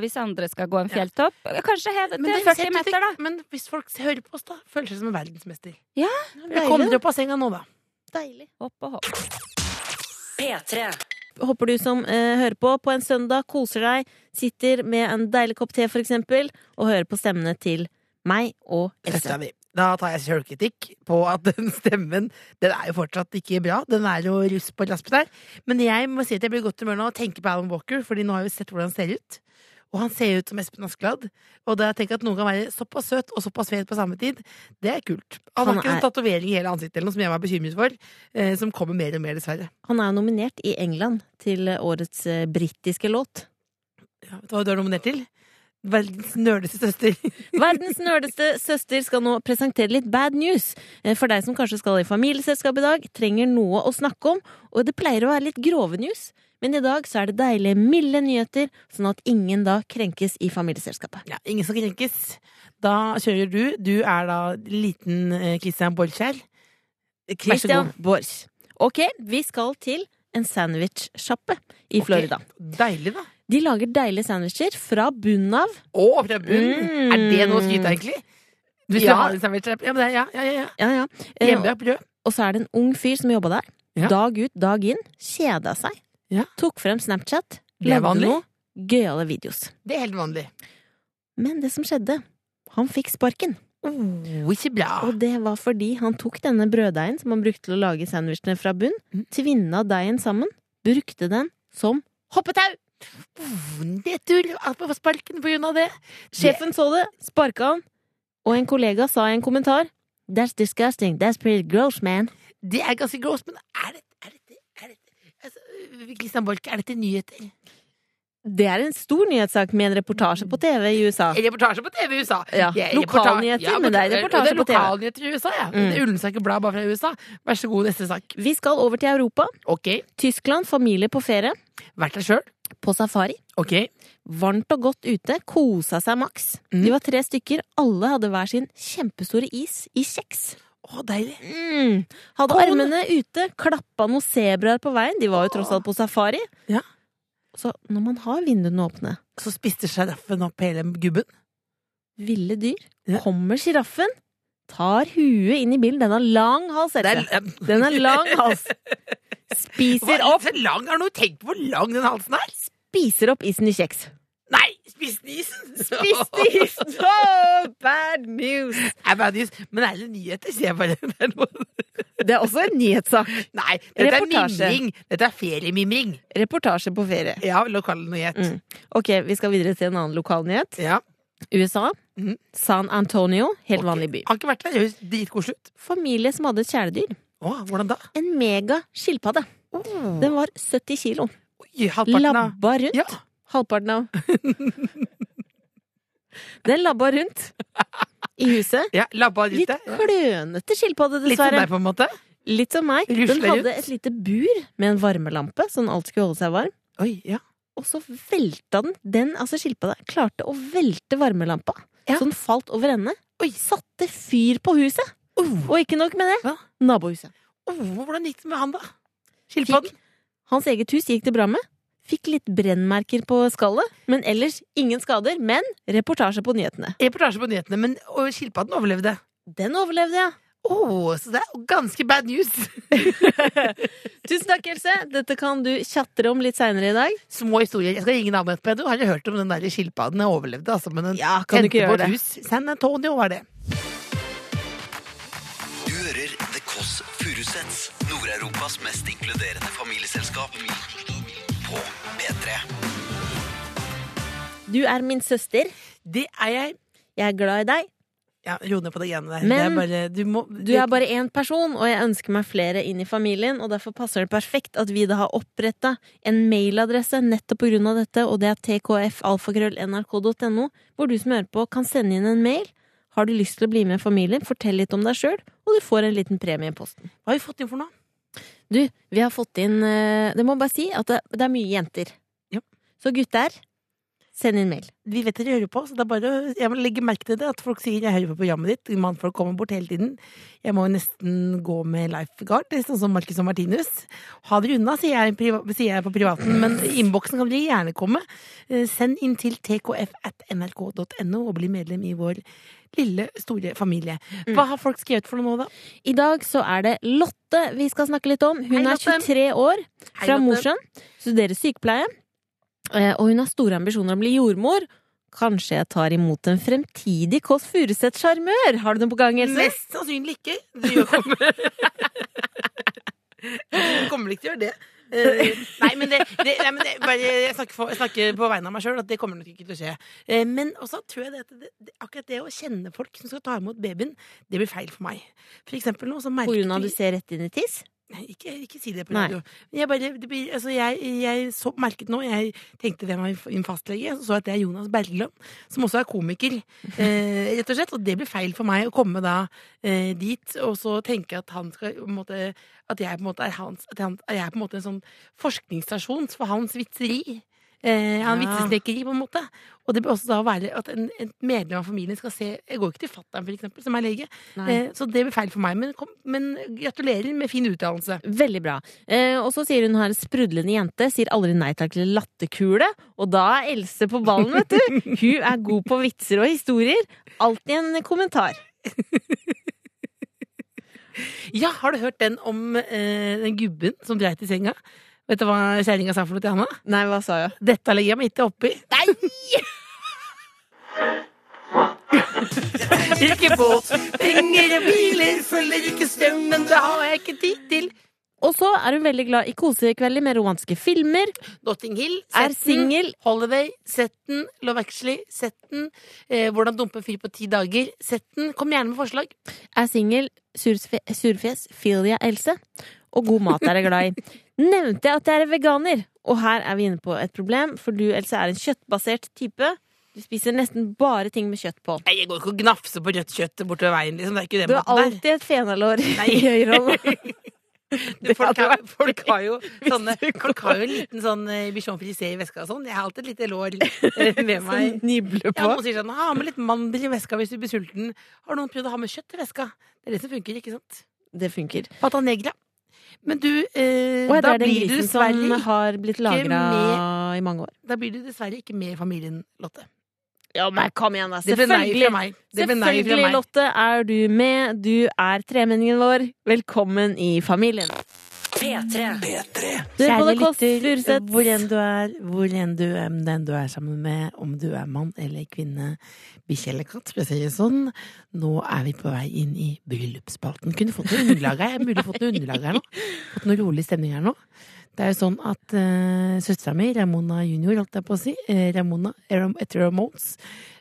hvis andre skal gå en fjelltopp, kanskje hev det til 40 meter, da. Men hvis folk hører på oss, da, føler seg som en verdensmester. Ja, Kom dere opp av senga nå, da. Deilig. Hopp og hopp. P3. Håper du som eh, hører på på en søndag, koser deg, sitter med en deilig kopp te, for eksempel, og hører på stemmene til meg og Else. Da tar jeg sjølkritikk på at den stemmen Den er jo fortsatt ikke bra. Den er jo russ på raspen her. Men jeg må si at jeg blir i godt humør nå og tenker på Alan Walker, Fordi nå har vi sett hvordan han ser ut. Og han ser ut som Espen Askeladd. Og da tenker jeg at noen kan være såpass søt og såpass fet på samme tid, det er kult. Han, Han har ikke er- en tatovering i hele ansiktet eller noe som jeg var bekymret for, eh, som kommer mer og mer, dessverre. Han er jo nominert i England til årets eh, britiske låt. Ja, vet du hva du er nominert til? Verdens nerdeste søster. Verdens nerdeste søster skal nå presentere litt bad news. Eh, For deg som kanskje skal i familieselskap i dag, trenger noe å snakke om, og det pleier å være litt grove news. Men i dag så er det deilige, milde nyheter, sånn at ingen da krenkes i familieselskapet. Ja, ingen skal krenkes. Da kjører du. Du er da liten eh, Christian Borchkjær. Christian. Borch. Ok, vi skal til en sandwichsjappe i Ok. Florida. Deilig, da. De lager deilige sandwicher fra bunnen av. Å, fra bunnen! Mm. Er det noe å skryte av, egentlig? Hvis Ja. du har en sandwich Ja, ja, ja, ja, ja. Ja, ja. Eh, brød. Og så er det en ung fyr som jobba der. Ja. Dag ut, dag inn. Kjeda seg. Ja. Tok frem Snapchat. Det er Lagde vanlig. noe gøyale videos. Det er helt vanlig. Men det som skjedde Han fikk sparken. Oh, ikke bra. Og det var fordi han tok denne brøddeigen som han brukte til å lage sandwichene fra bunn, Mm. tvinna deigen sammen, brukte den som hoppetau! Oh, tull, Alt man få sparken på grunn av det. Sjefen så det, sparka han, og en kollega sa i en kommentar That's disgusting. That's pretty gross, man. Det er ganske gross, men er det er er Christian Borch, er dette nyheter? Det er en stor nyhetssak med en reportasje på TV i USA. En Reportasje på TV i USA. Ja, er lokalnyheter, ja, men det er reportasje på TV. Det er lokalnyheter i USA, ja. Mm. Det er Ullensaker Blad bare fra USA. Vær så god, neste sak. Vi skal over til Europa. Ok. Tyskland, familie på ferie. Vært der sjøl? På safari. Ok. Varmt og godt ute. Kosa seg maks. Mm. De var tre stykker. Alle hadde hver sin kjempestore is i kjeks. Å, deilig. Mm. Hadde Kone. armene ute, klappa noen sebraer på veien. De var jo tross alt på safari. Ja. Så når man har vinduene åpne, Så spiste sjiraffen opp hele gubben. ville dyr, Ja. kommer sjiraffen, tar huet inn i bilen. Den har lang hals, Else. Den er lang hals. Spiser opp, Så lang, har du tenkt på hvor lang den halsen er? spiser opp isen i kjeks. Nei, spiste isen! Spiste isen! Oh, bad news! Er bad news. Men er det nyheter, sier jeg bare. Det er. Det er også en nyhetssak. Nei, dette er mimring. Dette er feriemimring. Reportasje på ferie. Ja, lokal nyhet. Mm. Ok, vi skal videre til en annen lokalnyhet. Ja. USA. Mm. San Antonio. Helt okay. vanlig by. Har ikke vært der. Høres dritkoselig ut. Familie som hadde et kjæledyr. Oh, hvordan da? En mega skilpadde. Oh. Den var 70 kilo. Oi, Labba rundt. Ja, Halvparten av. Den labba rundt i huset. Ja, labba Litt ute. Klønete skilpadde, Litt som dessverre. deg, på en måte. Litt som meg. Den hadde et lite bur med en varmelampe, så den alltid skulle holde seg varm. Oi, ja. Og så velta den. Den, altså skilpadda, klarte å velte varmelampa. Ja. Så den falt over ende. Oi. Satte fyr på huset. Oh, Og ikke nok med det. Hva? Nabohuset. oh, hvordan gikk det med han, da? Skilpadden? Hans eget hus gikk det bra med. Fikk litt brennmerker på skallet, men ellers ingen skader. Men reportasje på nyhetene. Reportasje på nyhetene, men og skilpadden overlevde. Den overlevde, ja. Å, så det er ganske bad news. Tusen takk, Else. Dette kan du tjatre om litt seinere i dag. Små historier. Jeg skal ringe naboen etterpå. Du har jo hørt om den der skilpadden? Jeg overlevde, altså. Men den Ja, kan du ikke gjøre det? hus. San Antonio var det. Du hører The Kåss Furuseths, Nord-Europas mest inkluderende Du er min søster. Det er jeg. Jeg er glad i deg. Ja, ro ned på det greiene der. Men- det er bare, du må, Du er bare én person, og jeg ønsker meg flere inn i familien, og derfor passer det perfekt at vi da har oppretta en mailadresse nettopp på grunn av dette, og det er tkfalfakrøll.nrk.no, hvor du som hører på, kan sende inn en mail. Har du lyst til å bli med familien, fortell litt om deg sjøl, og du får en liten premie i posten. Hva har vi fått inn for noe? Du, vi har fått inn eh, Det må bare si at det, det er mye jenter. Ja. Så gutter, send inn mail. Vi vet dere hører på, så det er bare Jeg må legge merke til det, at folk sier 'jeg hører på programmet ditt'. Mannfolk kommer bort hele tiden. Jeg må jo nesten gå med lifeguard, er sånn som Marcus og Martinus. Ha dere unna, sier jeg, sier jeg på privaten, men innboksen kan dere gjerne komme. Eh, Send inn til tkf.nrk.no og bli medlem i vår lille, store familie. Hva har folk skrevet for noe nå, da? I dag så er det Lotte vi skal snakke litt om. Hun Hei, er 23 år, fra. Mosjøen, studerer sykepleie, og hun har store ambisjoner om å bli jordmor. Kanskje jeg tar imot en fremtidig Kåss Furuseth-sjarmør? Har du noe på gang, Else? Mest sannsynlig ikke. Du kommer Du kommer ikke til å gjøre det. Eh, nei, men, det, det, nei, men det, jeg, snakker for, jeg snakker på vegne av meg sjøl at det kommer nok ikke til å skje. Eh, men også tror jeg det, at det, det, akkurat det å kjenne folk som skal ta imot babyen, det blir feil for meg. For eksempel nå så På merker grunn av at du ser rett inn i tiss? Ikke, ikke si det på radio. Jeg, bare, det blir, altså jeg, jeg så, merket nå Jeg tenkte hvem var min fastlege, så så at det er Jonas Bergland, som også er komiker. Eh, rett og slett. Og det blir feil for meg å komme da eh, dit og så tenke at han skal måte, At jeg på en måte er hans At han, at jeg er på en måte en sånn forskningsstasjon for hans vitseri. Eh, han Ja. vitsesnekkeri, på en måte. Og det bør også da være at en, en medlem av familien skal se Jeg går ikke til fatter'n, for eksempel, som er lege. Eh, så det blir feil for meg. Men, kom, men gratulerer med fin utdannelse. Veldig bra. Eh, og så sier hun her sprudlende jente, sier aldri nei takk til latterkule. Og da er Else på ballen, vet du. Hun er god på vitser og historier. Alltid en kommentar. Ja, har du hørt den om eh, den gubben som dreit i senga? Vet du hva kjerringa sa for noe til Hanna? Nei, hva sa jeg? Dette legger jeg meg ikke oppi. Nei! ikke båt, penger og biler, følger ikke strømmen, det har jeg ikke tid til. Og så er hun veldig glad i kosekvelder med romanske filmer. Notting Hill, Er singel. Holiday, Setten. Love Actually, Setten. Eh, hvordan dumpe en fyr på ti dager, Setten. Kom gjerne med forslag. Er singel, Surfjes. surfjes, Filia Else. Og god mat er jeg glad i. Nevnte jeg at jeg er veganer? Og her er vi inne på et problem, for du, Else, er en kjøttbasert type. Du spiser nesten bare ting med kjøtt på. Nei, jeg går ikke og gnafser på rødt kjøtt bortover veien, liksom. Det er ikke den Du har alltid der. et fenalår i. Du, folk, har, folk har jo sånne Folk har jo en liten sånn eh, bichon frisé i veska og sånn. Jeg har alltid et lite lår med meg. Sånn på. Ja, noen sier sånn Ha med litt mandel i veska hvis du blir sulten. Har noen prøvd å ha med kjøtt i veska? Det er det som funker, ikke sant? Det funker. Pata negra. Men du, eh, da, blir du dessverre, som har blitt lagra i mange år. da blir du dessverre ikke med i familien, Lotte. Ja, men kom igjen, da. Selvfølgelig. Selvfølgelig. Lotte, er du med. Du er tremenningen vår. Velkommen i familien. P3. P3. Du er på lytter, hvor enn du er, hvor enn du er, den du er sammen med, om du er mann eller kvinne, bikkje eller katt, for å si det sånn, nå er vi på vei inn i bryllupsspalten. Kunne fått noe underlag her, mulig fått noe underlag her nå. Fått noe rolig stemning her nå. Det er jo sånn at uh, søstera mi, Ramona junior, holdt jeg på å si, eh, Ramona etter Ramones,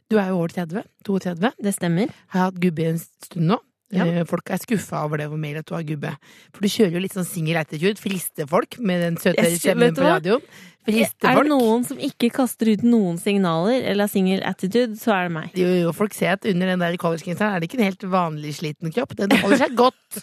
du er jo over 30, 32, Det stemmer. har hatt gubbe en stund nå. Ja. Eh, Folk er skuffa over det hvor mer at du har gubbe. For du kjører jo litt sånn singel attitude. Frister folk med den søte stemmen på radioen. Er det noen som ikke kaster ut noen signaler eller har single attitude, så er det meg. Jo, jo, folk ser at under den der collegegenseren er det ikke en helt vanlig sliten kropp. Den holder seg godt.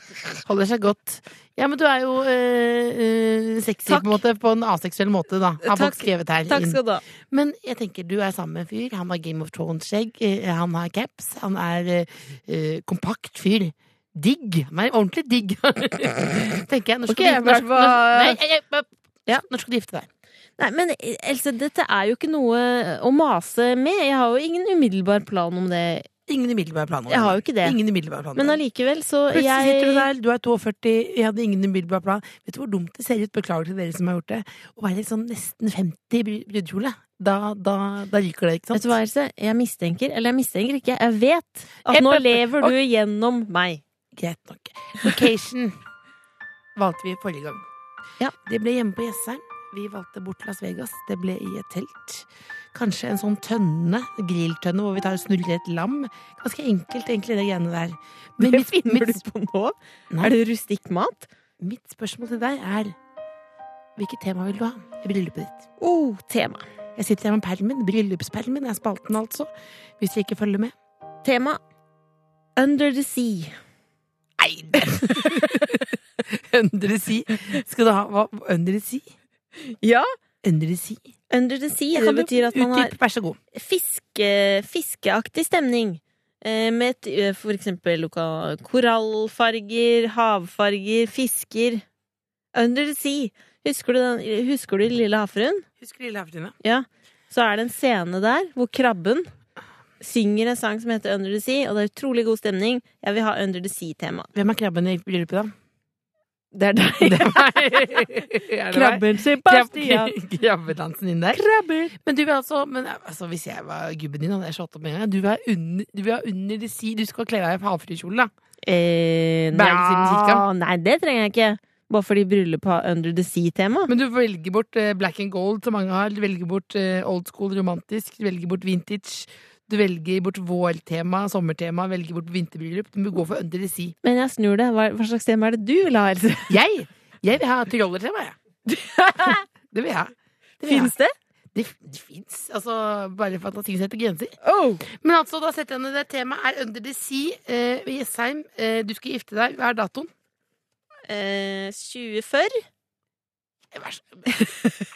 Holder seg godt. Ja, men du er jo øh, øh, sexy Takk. på en måte, på en aseksuell måte, da. Har folk skrevet her. Takk skal du ha. Men jeg tenker, du er sammen med en fyr. Han har Game of Thrones-skjegg. eh, Han har caps. Han er eh, kompakt fyr. Digg. Han er ordentlig digg. tenker jeg. Når skal okay, du gifte deg? Ja. Når skal du gifte deg? Nei, men Else, dette er jo ikke noe å mase med. Jeg har jo ingen umiddelbar plan om det. Ingen umiddelbare planer. Jeg har jo ikke det. Ingen umiddelbare planer. Men allikevel, så Plutselig sitter du der, du er 42, jeg hadde ingen umiddelbar plan. Vet du hvor dumt det ser ut? Beklager til dere som har gjort det. Å være sånn nesten 50 i brudekjole. Da, da, da ryker det, ikke sant? Vet du hva, Else? Jeg mistenker, eller jeg mistenker ikke, jeg vet at nå lever du gjennom meg. Greit nok. Location valgte vi forrige gang. Ja. Det ble hjemme på Jessheim. Vi valgte bort Las Vegas. Det ble i et telt. Kanskje en sånn tønne, grilltønne, hvor vi tar og snurrer et lam. Ganske enkelt, egentlig, det greiene der. Men Det mitt- finner mitt- du på nå? Nei. Er det rustikk mat? Mitt spørsmål til deg er Hvilket tema vil du ha i bryllupet ditt? Oh, tema. Jeg sitter her med permen. Bryllupspermen er spalten, altså. Hvis jeg ikke følger med. Tema Under the Sea. Nei, Under the sea. Skal du ha hva? Under the sea? Ja, Under the sea? Under the Sea. Det betyr at man har? Så god. fiske, fiskeaktig stemning. Eh, Med et, eh, for eksempel korallfarger, havfarger, fisker. Under the Sea. Husker du, den, husker du Lille havfruen? Husker Lille Havfrue? Ja. Så er det en scene der hvor krabben synger en sang som heter Under the Sea, og det er utrolig god stemning. Jeg vil ha Under the Sea-tema. Hvem er krabben i bryllupet, da? Det er deg. Det er meg. Krabben Sebastian. Krab- Krabbedansen din der. Krabber. Men du vil altså, men altså, hvis jeg var gubben din, hadde jeg slått opp med en gang. Du vil ha under, du vil ha under the sea. Du skal kle deg i havfruekjole, da. Eh, nei, nei, det trenger jeg ikke. Bare fordi bryllupet har Under the Sea-tema. Men du velger bort eh, black and gold, som mange har. Du velger bort eh, old school romantisk. Du velger bort vintage. Du velger bort vårtema, sommertema, velger bort vinterbryllup. Du må gå for under the sea. Men jeg snur det. Hva, hva slags tema er det du vil ha, Else? Jeg, jeg vil ha trollertema, jeg. Det vil jeg. Vil. Fins det? Det, det fins. Altså, bare fantasien setter grenser. Oh. Men altså, da setter jeg ned det temaet er Under the Sea eh, Jessheim. Eh, du skal gifte deg. Hva er datoen? Eh, 2040? Eh, vær så-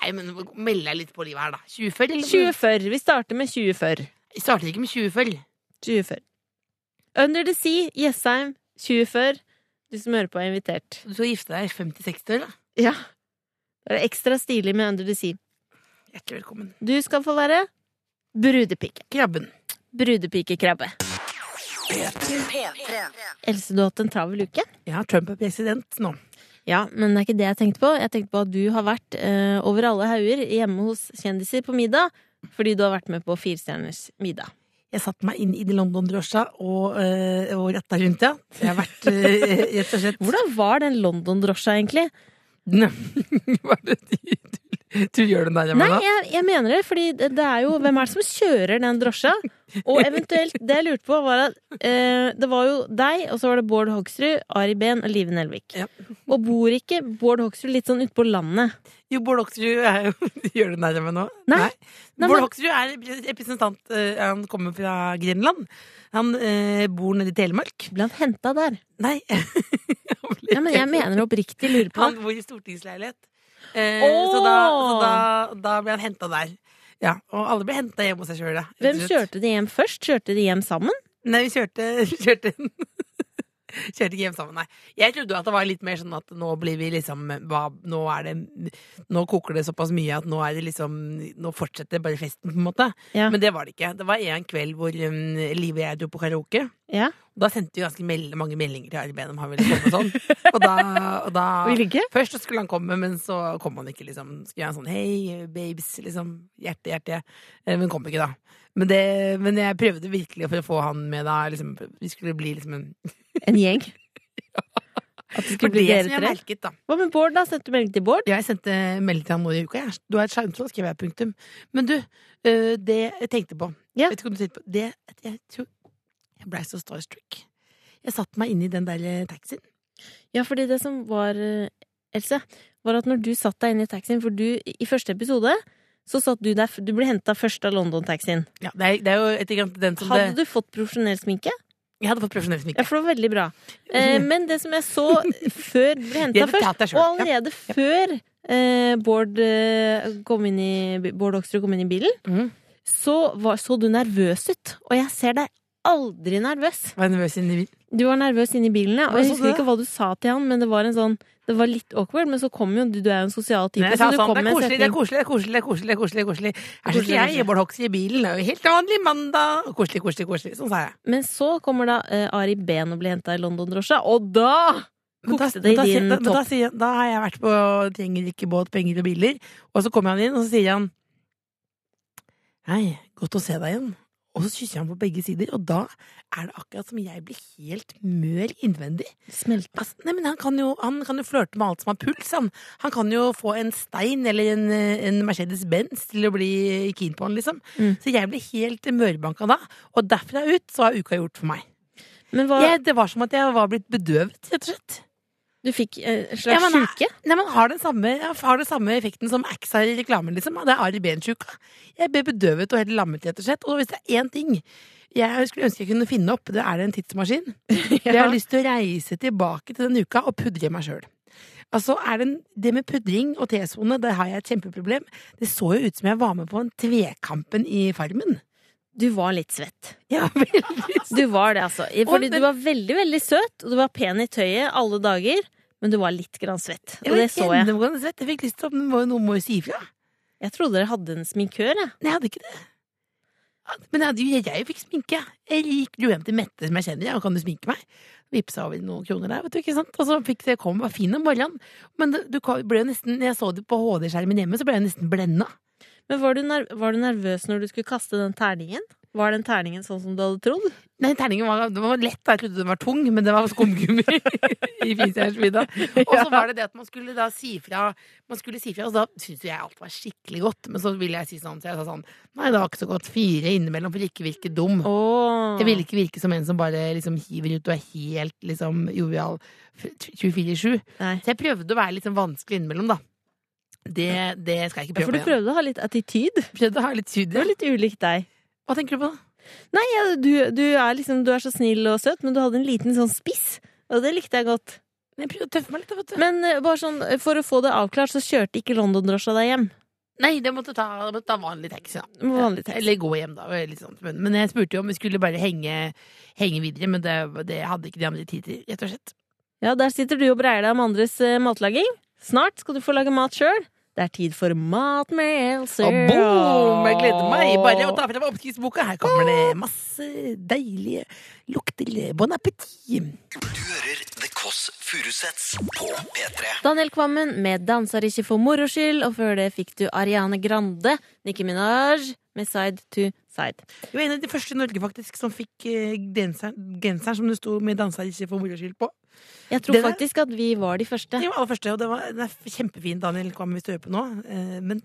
Nei, men meld deg litt på livet her, da. 2040? eller? 2040. Vi starter med 2040. Jeg starter ikke med 20 føll. 20 føll. Under the Sea, Jessheim, 2040. Du som hører på, er invitert. Du skal gifte deg i 50-60 år, da. Ja. Da er det ekstra stilig med Under the Sea. Hjertelig velkommen. Du skal få være brudepike. Krabben. Brudepikekrabbe. Else, du har hatt en travel uke? Ja, Trump er president nå. Ja, men det er ikke det jeg tenkte på. Jeg tenkte på at du har vært eh, over alle hauger hjemme hos kjendiser på middag. Fordi du har vært med på Firestjerners middag. Jeg satte meg inn i de London-drosja og, øh, og retta rundt, ja. Jeg har vært øh, rett og slett Hvordan var den London-drosja, egentlig? Var det du, du, gjør den der hjemme, Nei, jeg, jeg mener det, fordi det, er jo Hvem er det som kjører den drosja? Og eventuelt, det jeg lurte på, var at eh, det var jo deg, og så var det Bård Hoksrud, Ari Behn og Live Nelvik. Ja. Og bor ikke Bård Hoksrud litt sånn ute på landet? Jo, Bård Hoksrud er jo Gjør du den der hjemme nå? Nei. Nei, Bård Hoksrud er representant øh, Han kommer fra Grenland. Han eh, bor nede i Telemark. Ble han henta der? Nei. Ja, men jeg mener oppriktig lurer på Han bor i stortingsleilighet. Eh, så da, så da, da ble han henta der. Ja, Og alle ble henta hjemme hos seg sjøl, Hvem kjørte de hjem først? Kjørte de hjem sammen? Nei, vi kjørte, kjørte Kjørte ikke hjem sammen, nei. Jeg trodde at det var litt mer sånn at nå blir vi liksom Nå er det Nå koker det såpass mye at nå er det liksom Nå fortsetter bare festen, på en måte. Ja. Men det var det ikke. Det var en kveld hvor um, Liv og jeg dro på karaoke. Ja. Og da sendte vi ganske meld mange meldinger til Arben om han ville komme og sånn. Og da, og da Først så skulle han komme, men så kom han ikke, liksom. Skulle gjøre sånn hei, babes, liksom. Hjerte, hjerte. Eh, Men kom ikke, da. Men, det, men jeg prøvde virkelig for å få han med da. Liksom, vi skulle bli liksom en En gjeng? At det skulle bli dere tre? merket, da. Hva med Bård, da? Sendte du melding til Bård? Jeg sendte melding til han nå i uka. Jeg. Du har et sjarmtroll, skrev jeg punktum. Men du, øh, det jeg tenkte på Ja. Vet ikke om du tenkte på det, Jeg tror jeg blei så starstruck. Jeg satte meg inn i den der eh, taxien. Ja, fordi det som var, eh, Else, var at når du satt deg inn i taxien For du, i første episode så satt du der Du ble henta først av London-taxien. Ja, det, er, det er jo et den som Hadde det du fått profesjonell sminke? Jeg hadde fått profesjonell sminke. Ja, for det var veldig bra. Eh, men det som jeg så før du ble henta først, og allerede ja. før eh, Bård, eh, kom inn i, Bård Oksrud kom inn i bilen, mm. så var, så du nervøs ut. Og jeg ser deg aldri nervøs. Var jeg nervøs inni bilen? Du var nervøs inni bilen, ja. Og jeg husker ikke hva du sa til han, men det var en sånn Det var litt awkward, men så kom jo du Du er jo en sosial type, Nei, så du sånn, kom det er koselig, det er koselig, det er koselig, det er koselig, det er koselig, koselig. Her sitter jeg i Bård Hoksrud i bilen? Det er jo helt vanlig mandag. Koselig, koselig, koselig. Sånn sa jeg. Men så kommer da uh, Ari Behn og blir henta i London-drosja, og da kokte det i din da, da, topp. da har jeg vært på Trenger ikke båt, penger og biler. Og så kommer han inn, og så sier han Hei, godt å se deg igjen. Og så kysser han på begge sider, og da er det akkurat som jeg blir helt mør innvendig. Smelter. Altså, nei, men han kan, jo, han kan jo flørte med alt som har puls. Han, han kan jo få en stein eller en, en Mercedes-Benz til å bli keen på han, liksom. Mm. Så jeg ble helt mørbanka da. Og derfra ut så har uka gjort for meg. Men hva Jeg, det var som at jeg var blitt bedøvet, rett og slett. Du fikk eh, slags Ja, men- sjuke? Nei, men har den samme, har den samme effekten som Axe har i reklamen, liksom. Det er Ari Behn-sjuka. Jeg ble bedøvet og helt lammet, rett og slett. Og hvis det er én ting jeg skulle ønske jeg kunne finne opp, det er en tidsmaskin. Jeg har lyst til å reise tilbake til den uka og pudre meg sjøl. Altså, det, en- det med pudring og T-sone, det har jeg et kjempeproblem. Det så jo ut som jeg var med på en Tvekampen i Farmen. Du var litt svett. Ja, veldig Du var det, altså. Fordi du var veldig, veldig søt, og du var pen i tøyet alle dager, men du var litt grann svett. Og det så jeg. Jeg fikk lyst til å men Noen må jo si ifra. Jeg trodde dere hadde en sminkør, jeg. Nei, jeg hadde ikke det. Men jeg, jeg, jeg fikk sminke. Jeg gikk jo hjem til Mette, som jeg kjenner, og kan du sminke meg? Vippsa over noen kroner der, vet du, ikke sant? Og så fikk det kom, var fin om morgenen. Men du, du ble jo nesten, jeg så det på HD-skjermen hjemme, så ble jeg nesten blenda. Men var du, var du nervøs når du skulle kaste den terningen? Var den terningen sånn som du hadde trodd? Nei, terningen var, det var lett, da. jeg trodde den var tung, men det var skumgummi i Finstjernsvidda. Og så var det det at man skulle da si fra, man skulle si fra, og da syntes jo jeg alt var skikkelig godt. Men så ville jeg si sånn, så jeg sa sånn Nei, det var ikke så godt. Fire innimellom for ikke virke dum. Oh. Jeg ville ikke virke som en som bare liksom hiver ut og er helt liksom jovial 24-7. Så jeg prøvde å være litt sånn vanskelig innimellom, da. Det, det skal jeg ikke Ja, for du prøvde å ha litt attityd. Prøvde å ha litt syd. Det var litt ulikt deg. Hva tenker du på? Nei, ja, du, du, er liksom, du er så snill og søt, men du hadde en liten sånn spiss. Og det likte jeg godt. Jeg prøvde å tøffe meg litt, vet du. Men eh, bare sånn, for å få det avklart, så kjørte ikke London-drosja deg hjem. Nei, det måtte ta, måtte ta vanlig taxi, da. Vanlig taxi. Eller gå hjem, da. Men, men jeg spurte jo om vi skulle bare henge, henge videre, men det, det hadde ikke de andre tid til, rett og slett. Ja, der sitter du og breier deg om andres eh, matlaging. Snart skal du få lage mat sjøl. Det er tid for matmelser. med Og boom! Jeg gleder meg bare å ta frem oppskriftsboka. Her kommer det masse deilige lukter. Bon appétit! Du hører The Kåss Furuseths på P3. Daniel Kvammen med 'Danser ikke for moro skyld', og før det fikk du Ariane Grande, Nicki Minaj med 'Side to Side'. Du var en av de første i Norge faktisk som fikk eh, genseren, genseren som det sto med 'Danser ikke for moro skyld' på. Jeg tror Det faktisk at vi var de første. Det var de første, og det var, det er kjempefint, Daniel Kvam, hvis du hører på nå. Eh, Men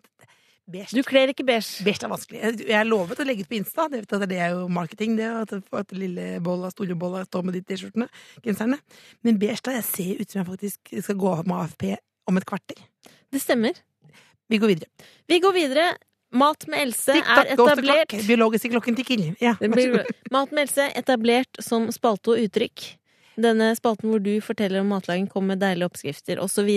beige. Du kler ikke beige. Beige er vanskelig. Jeg lovet å legge ut på Insta. Det, det er jo marketing, det. At, at lille bolla, store bolla står med de T-skjortene. Genserne. Men beige, da. Jeg ser ut som jeg faktisk skal gå av med AFP om et kvarter. Det stemmer. Vi går videre. Vi går videre. Mat med Else er etablert. Biologiske klokken tikker. Ja. Mat med Else etablert som spalte og uttrykk. Denne spalten hvor du forteller om matlaging, kommer med deilige oppskrifter osv.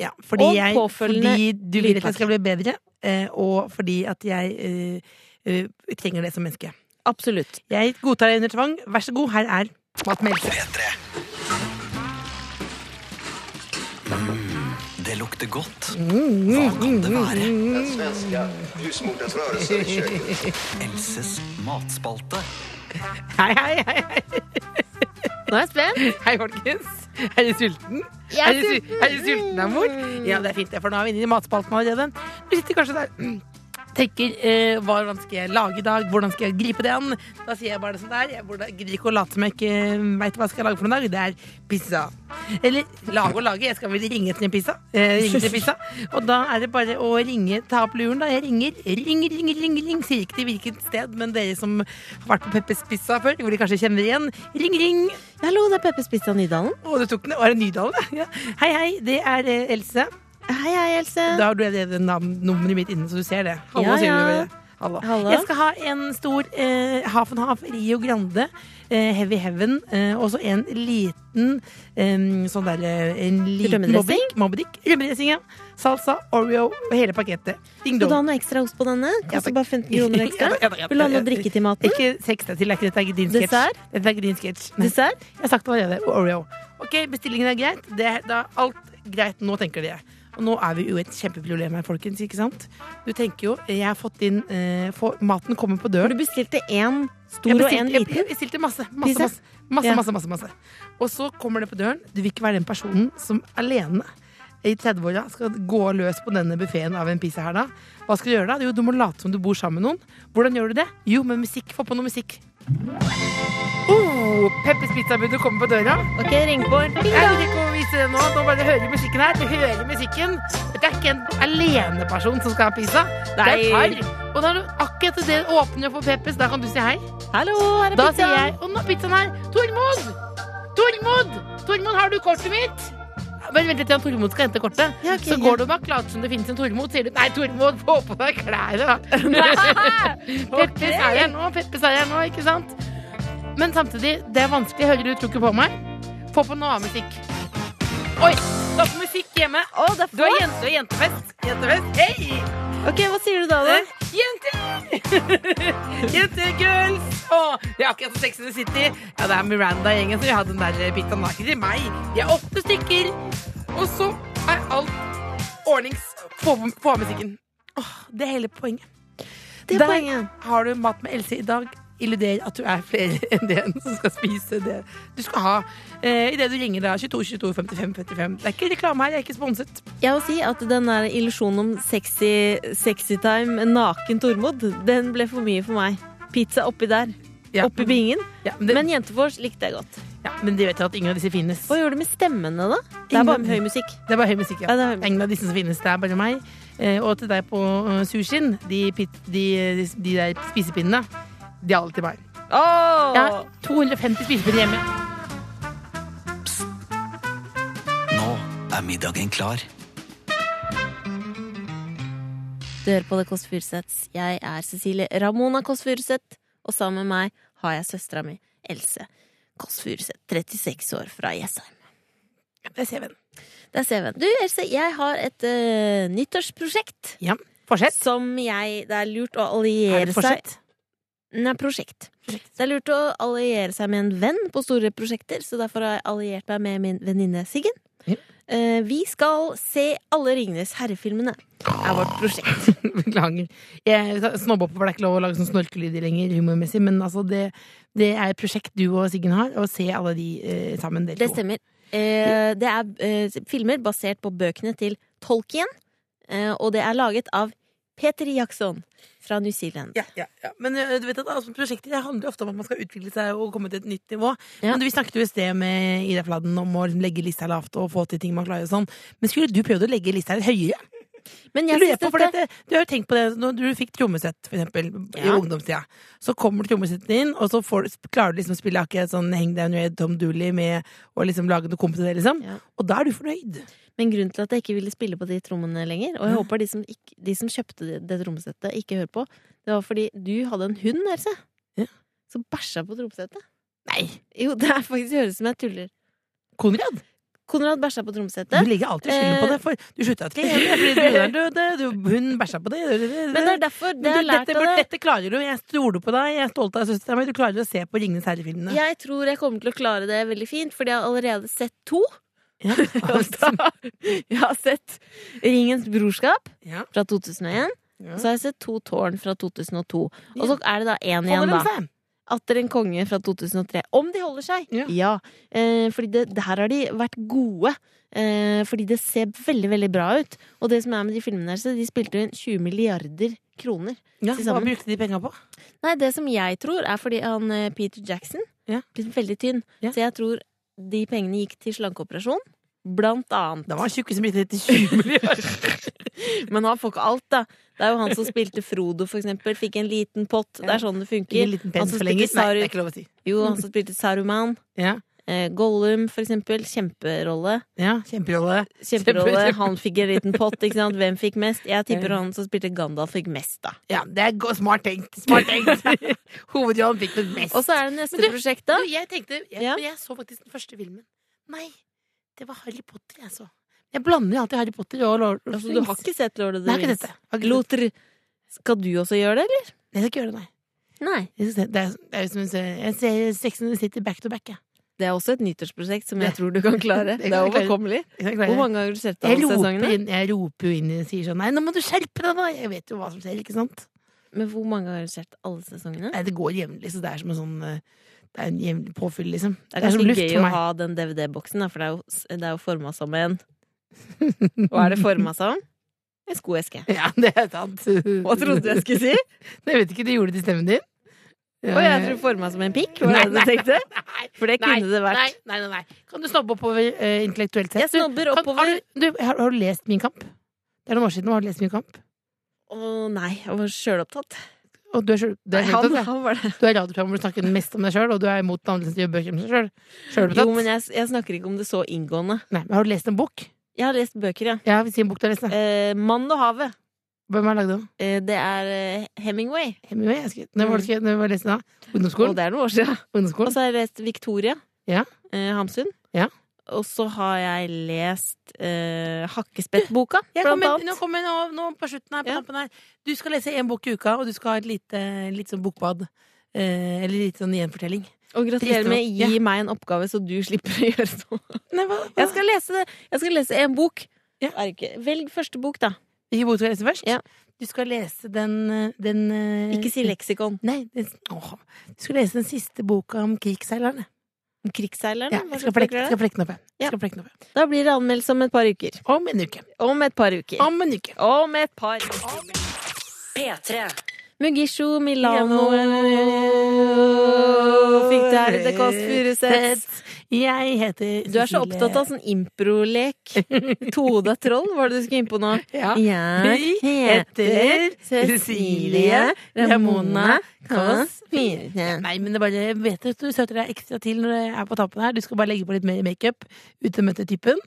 Ja, fordi, Og jeg, fordi du vil at jeg skal bli bedre, eh, og fordi at jeg eh, eh, trenger det som menneske. Absolutt. Jeg godtar deg under tvang. Vær så god, her er Mat med Else. P3. Mm, det lukter godt. Mm, Hva kan det være? Den svenska husmorens i köket. Elses matspalte. Hei, hei, hei. Nå er jeg spent. Hei, folkens. Er du sulten? Jeg er er, du, er du sulten, amor? Ja, det er fint, det, for nå er vi inne i matspalten allerede. Du sitter kanskje der tenker eh, hvordan skal jeg lage i dag, hvordan skal jeg gripe det an? Da sier jeg bare det som det er. Jeg gidder ikke å late som jeg ikke veit hva jeg skal lage for noen dag. Det er pizza. Eller lage og lage. Jeg skal vel ringe til en pizza. Eh, ringe til pizza. Og da er det bare å ringe, ta opp luren, da. Jeg ringer, ringer, ringer, ringer. ringer. Sier ikke til hvilket sted, men dere som har vært på Peppers Pizza før, hvor de kanskje kjenner igjen, ring, ring. Hallo, det er Peppers Pizza Nydalen. Å, du tok den. Var det Nydalen? Ja. Hei, hei. Det er eh, Else. Hei, hei, Else. Da har du det navn-nummeret mitt inne, så du ser det. Hallo, Ja, ja. Hallo. Hallo. Jeg skal ha en stor eh, half Rio Grande, eh, Heavy Heaven, eh, og så en liten eh, sånn derre En liten Mobbedick. Mobb Rømmedressing, ja. Salsa, Oreo og hele pakettet. Ding Vil du ha noe ekstra ost på denne? Koster bare 15 kroner ekstra. Vil du ha noe drikke til maten? Ikke sex til, det er dette er ikke din sketsj. Dessert? Dette er ikke din sketsj. Dessert? Jeg har sagt det allerede. Oreo. Ok, bestillingen er greit. Det er da alt greit nå, tenker dere. Og nå er vi jo i et kjempeproblem her, folkens. ikke sant? Du tenker jo, jeg har fått inn eh, for, Maten kommer på For døren. du bestilte én stor stor og bestilte- én liten. jeg bestilte masse. Masse, masse. Masse, Ja. masse, masse, masse. Og så kommer det på døren. Du vil ikke være den personen som alene i 30-åra skal gå løs på denne buffeen av en pizza her, da. Hva skal du gjøre da? Jo, du må late som du bor sammen med noen. Hvordan gjør du det? Jo, med musikk. Få på noe musikk. Oh, Peppers pizzabudet kommer på døra. Ok, ring på. Jeg vil ikke å vise det nå. Nå bare hører musikken her. Du hører musikken. Det er ikke en aleneperson som skal ha pizza. Det er et par. Og da er du akkurat det åpner for Peppers, da kan du si hei. Hallo, her er Da pizza. sier jeg Og nå er pizzaen her. Tormod! Tormod! Tormod, har du kortet mitt? Bare vent litt til Tormod skal hente kortet. Ja, okay, så går du bak, later som det finnes en Tormod. Sier du nei, Tormod, få på deg klærne. Peppes er her nå, Peppes er her nå, ikke sant? Men samtidig, det er vanskelig. Hører du trukket på meg? Få på noe annen musikk. Oi! stopp musikk hjemme. Oh, Du har jente, jentefest. Jentefest. Hei! Ok, hva sier du da, da? Jenter! Jenter, girls! Åh, det er akkurat som Sex and the City. Ja, det er Miranda-gjengen som vil ha den der bita naken til meg. De er åtte stykker. Og så er alt ordnings. Få av musikken. Åh, det er hele poenget. Det er Der poenget. har du mat med Else i dag. Illuder at du er flere enn den som skal spise det du skal ha. Eh, Idet du ringer da 22 22 55 55. Det er ikke reklame her, jeg er ikke sponset. Jeg vil si at den der illusjonen om sexy, sexy time, naken Tormod, den ble for mye for meg. Pizza oppi der. Ja, Oppi bingen. Ja, men, det, Men jentefors likte jeg godt. ja, men de vet jo at ingen av disse finnes. Hva gjør du med stemmene, da? Det er bare høy musikk. Det er bare høy musikk, ja. Ja, det er Ingen av disse som finnes, det er bare meg. Eh, og til deg på uh, sushien, de, pit, de, de, de der spisepinnene, de er alle til meg. Oh! Jeg har 250 spisepinner hjemme. Er middagen klar. Du hører på Det Kåss Furuseths. Jeg er Cecilie Ramona Kåss Furuseth, og sammen med meg har jeg søstera mi Else Kåss Furuseth, 36 år, fra Jessheim. Det er CV-en. Det er CV-en. Du, Else, jeg har et uh, nyttårsprosjekt Ja. Fortsett. som jeg Det er lurt å alliere seg Er det forsett? fortsett? Nei, prosjekt. Prosjekt. Det er lurt å alliere seg med en venn på store prosjekter, så derfor har jeg alliert meg med min venninne Siggen. Ja. Eh, vi skal se alle Ringenes herre-filmene. er vårt prosjekt. Beklager. Jeg snobber opp, for det er ikke lov å lage sånn snorkelyder lenger humormessig, men altså det, det er et prosjekt du og Siggen har, å se alle de eh, sammen. Det stemmer. Eh, det er eh, filmer basert på bøkene til Tolkien, eh, og det er laget av Peter Jackson fra New Zealand. Ja, ja, ja. Men eh, du vet at altså, prosjekter det handler ofte om at man skal utvikle seg og komme til et nytt nivå. Ja. Men Vi snakket jo i sted med Ida Fladen om å legge lista lavt og få til ting man klarer og sånn. Men skulle du prøvd å legge lista litt høyere? Men Jeg synes på, dette, du har jo tenkt på det når du fikk trommesett, for eksempel, i ungdomstida. Så kommer trommesetten inn, og så får, klarer du liksom å spille akkurat sånn Hang Down Red Tom Dooley med å liksom lage noe komp til det, liksom. Ja. Og da er du fornøyd. Men grunnen til at jeg ikke ville spille på de trommene lenger, og jeg håper de som, ikke, de som kjøpte det, det trommesettet, ikke hører på, det var fordi du hadde en hund, Else, Ja. som bæsja på trommesettet. Nei! Jo, det er faktisk høres ut som jeg tuller. Konrad! Konrad bæsja på trommesettet. Du ligger legger alltid skylden på det, for du slutta ikke fordi broderen døde, du, hun bæsja på det. Men det er derfor det har lært dette, av det. dette klarer du. Jeg stoler på deg. Jeg er stolt av søstera mi. Du klarer å se på Ringenes herre-filmene. Jeg tror jeg kommer til å klare det veldig fint, fordi jeg har allerede sett to. Ja. Da- jeg har sett Ringens brorskap Ja. fra 2001, Ja. og så har jeg sett To tårn fra 2002. Og så er det da én igjen, da. Atter en konge fra 2003. Om de holder seg! Ja. Eh, fordi det, der har de vært gode. Eh, fordi det ser veldig, veldig bra ut. Og det som er med de filmene her, de spilte inn 20 milliarder kroner. Ja, hva brukte de penga på? Nei, det som jeg tror, er fordi han eh, Peter Jackson Ja. blitt veldig tynn. Ja. Så jeg tror de pengene gikk til slankeoperasjon. Blant annet. Da var han tjukke som brukte 20 milliarder. Men han får ikke alt, da. Det er jo han som spilte Frodo, for eksempel. Fikk en liten pott. Det er sånn det funker. Han som spilte, Saru... Nei, det. Jo, han som spilte Saruman. Ja. Eh, Gollum, for eksempel. Kjemperolle. Ja, kjemperolle. Kjemperolle. Kjempe- Han fikk en liten pott, ikke sant. Hvem fikk mest? Jeg tipper han som spilte Gandalf, fikk mest, da. Ja, det er smart tenkt. Smart tenkt. Hovedrollen fikk vel mest. Og så er det neste du- prosjekt, da. Du, jeg tenkte jeg, Ja. jeg så faktisk den første filmen. Nei, det var Harry Potter jeg så. Jeg blander alltid Harry Potter og Lord of the Altså, Rings. du har ikke sett Lord of the Rings? sett det. Jeg har ikke sett det. Lotr. Skal du også gjøre det, eller? Nei, jeg skal ikke gjøre det, nei. Nei. Jeg er, Det er, det er som. Jeg ser Sex and the City back to back, jeg. Det er også et nyttårsprosjekt som jeg tror du kan klare. det Det er overkommelig. Hvor mange ganger har du sett alle sesongene? inn, jeg roper jo inn og sier sånn Nei, nå må du skjerpe deg, da! Jeg vet jo hva som skjer, ikke sant? Men hvor mange ganger har du sett alle sesongene? Nei, det går jevnlig, så det er som en sånn eh, Det er en jevnlig påfyll, liksom. Det er Det er som luft gøy å ha den DVD-boksen, for det er jo, det er jo forma som en Hva er det forma som? En skoeske. Ja, det er sant. Hva trodde du jeg skulle si? Jeg vet ikke, du gjorde det til stemmen din? Å, jeg tror forma som en pikk? Var det du tenkte? For det kunne det vært. Nei, nei, nei. Kan du snobbe oppover eh, intellektuelt sett? Jeg snobber Du, kan- Har du, du, har, har du lest Min kamp? Det er noen år siden. Har du lest Min kamp? Å nei, jeg var sjølopptatt. Og du er, sjøl- du er, Han, du er, han du er radioprogram hvor du snakker mest om deg sjøl, og du er imot som gjør bøker om seg sjøl. Jo, men jeg, jeg snakker ikke om det så inngående. Nei, men har du lest en bok? Jeg har lest bøker, ja. Ja, si en bok du har lest. da. Eh, 'Mann og havet'. Hvem har lagd den? Eh, det er eh, Hemingway. Hemingway? Jeg skrev- Når var det skrevet? Når var lest den da? Og det er noen år siden. Og så har jeg lest Victoria. Ja. Eh, Hamsun. Ja. Og så har jeg lest eh, Hakkespettboka, blant annet. nå kommer nå, nå på slutten her, på Ja. her. Du skal lese én bok i uka, og du skal ha et lite, lite sånn bokbad. Eh, eller litt sånn gjenfortelling. Og gratulerer med Ja. gi meg en oppgave, så du slipper å gjøre noe. Nei, hva, Jeg skal lese det. Jeg skal lese en bok. Ja. Velg første bok, da. Hvilken bok skal lese først? Ja. Du skal lese den, eh, den eh, Ikke si leksikon. Nei, den, åh, du skal lese den siste boka om krigsseilerne. Krigsseilerne? Ja, jeg skal flekke, bøker skal flekke den opp. Ja. Skal flekke den opp. jeg. Da blir det anmeldelse om et par uker. Om en uke. Om et par uker. Om en uke. Om et par uker. P3. Mugisho Milano fikk i The Kåss Furuseths. Jeg heter Du er så opptatt av sånn improlek. Toda troll, var det du skulle inn på nå? Ja. Jeg heter Cecilie Ramona Kåss. Nei, men det er bare, vet at du søter deg ekstra til når jeg er på tampen her. Du skal bare legge på litt mer makeup. Ut og møte typen.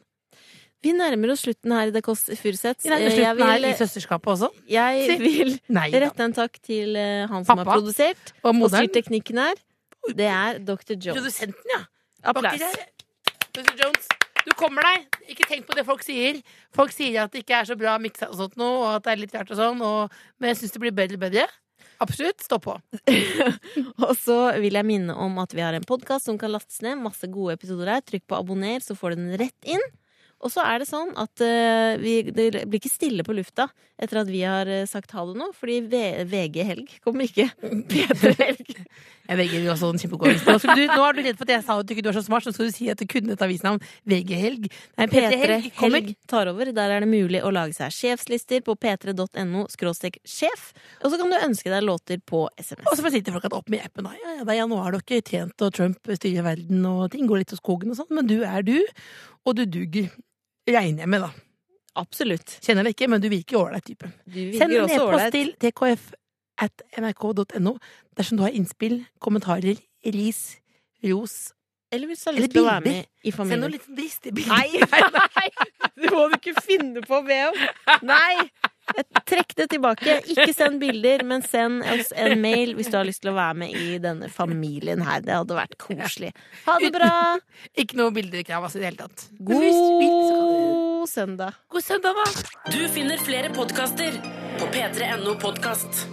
Vi nærmer oss slutten her i The Kåss Furuseths. Slutten her i søsterskapet også. jeg vil Nei rette en takk til eh, han som har produsert Og og styrt teknikken her. Det er Dr. Jones. Produsenten, ja. Applaus. Mr. Jones, du kommer deg. Ikke tenk på det folk sier. Folk sier at det ikke er så bra miksa og sånt noe, og at det er litt rart og sånn, og, men jeg syns det blir bedre og bedre. Absolutt. Stå på. Og så vil jeg minne om at vi har en podkast som kan lastes ned. Masse gode episoder der. Trykk på abonner, så får du den rett inn. Og så er det sånn at uh, vi, det blir ikke stille på lufta etter at vi har eh, sagt ha det nå, fordi v VG Helg kommer ikke. P3 Helg. Jeg jo også en kjempegod avis. Nå, du, nå er du redd for at jeg sa at du ikke var så smart, så skal du si at du kunne et avisnavn. VG Helg. Nei, P3 P3 Helg kommer. Helg tar over. Der er det mulig å lage seg sjefslister på p3.no sjef. Og så kan du ønske deg låter på SMS. Og så får sitte folk opp med appen. Ja, Ja, ja, nå har dere tjent, og Trump styrer verden, og ting går litt til skogen og sånn, men du er du, og du duger. Regner jeg med, da. Absolutt. Kjenner deg ikke, men du virker ålreit type. Send en e-post til tkf at nrk.no dersom du har innspill, kommentarer, ris, ros. Eller hvis du har lyst til å være bilder. med i Send noen noe litt dristig bilde. Nei, nei! Det må du ikke finne på å be om. Nei! Trekk det tilbake. Ikke send bilder, men send oss en mail hvis du har lyst til å være med i denne familien her. Det hadde vært koselig. Ha det bra! Ikke noe bildekrav altså, i det hele tatt. God søndag. God søndag, da! Du finner flere podkaster på p3.no podkast.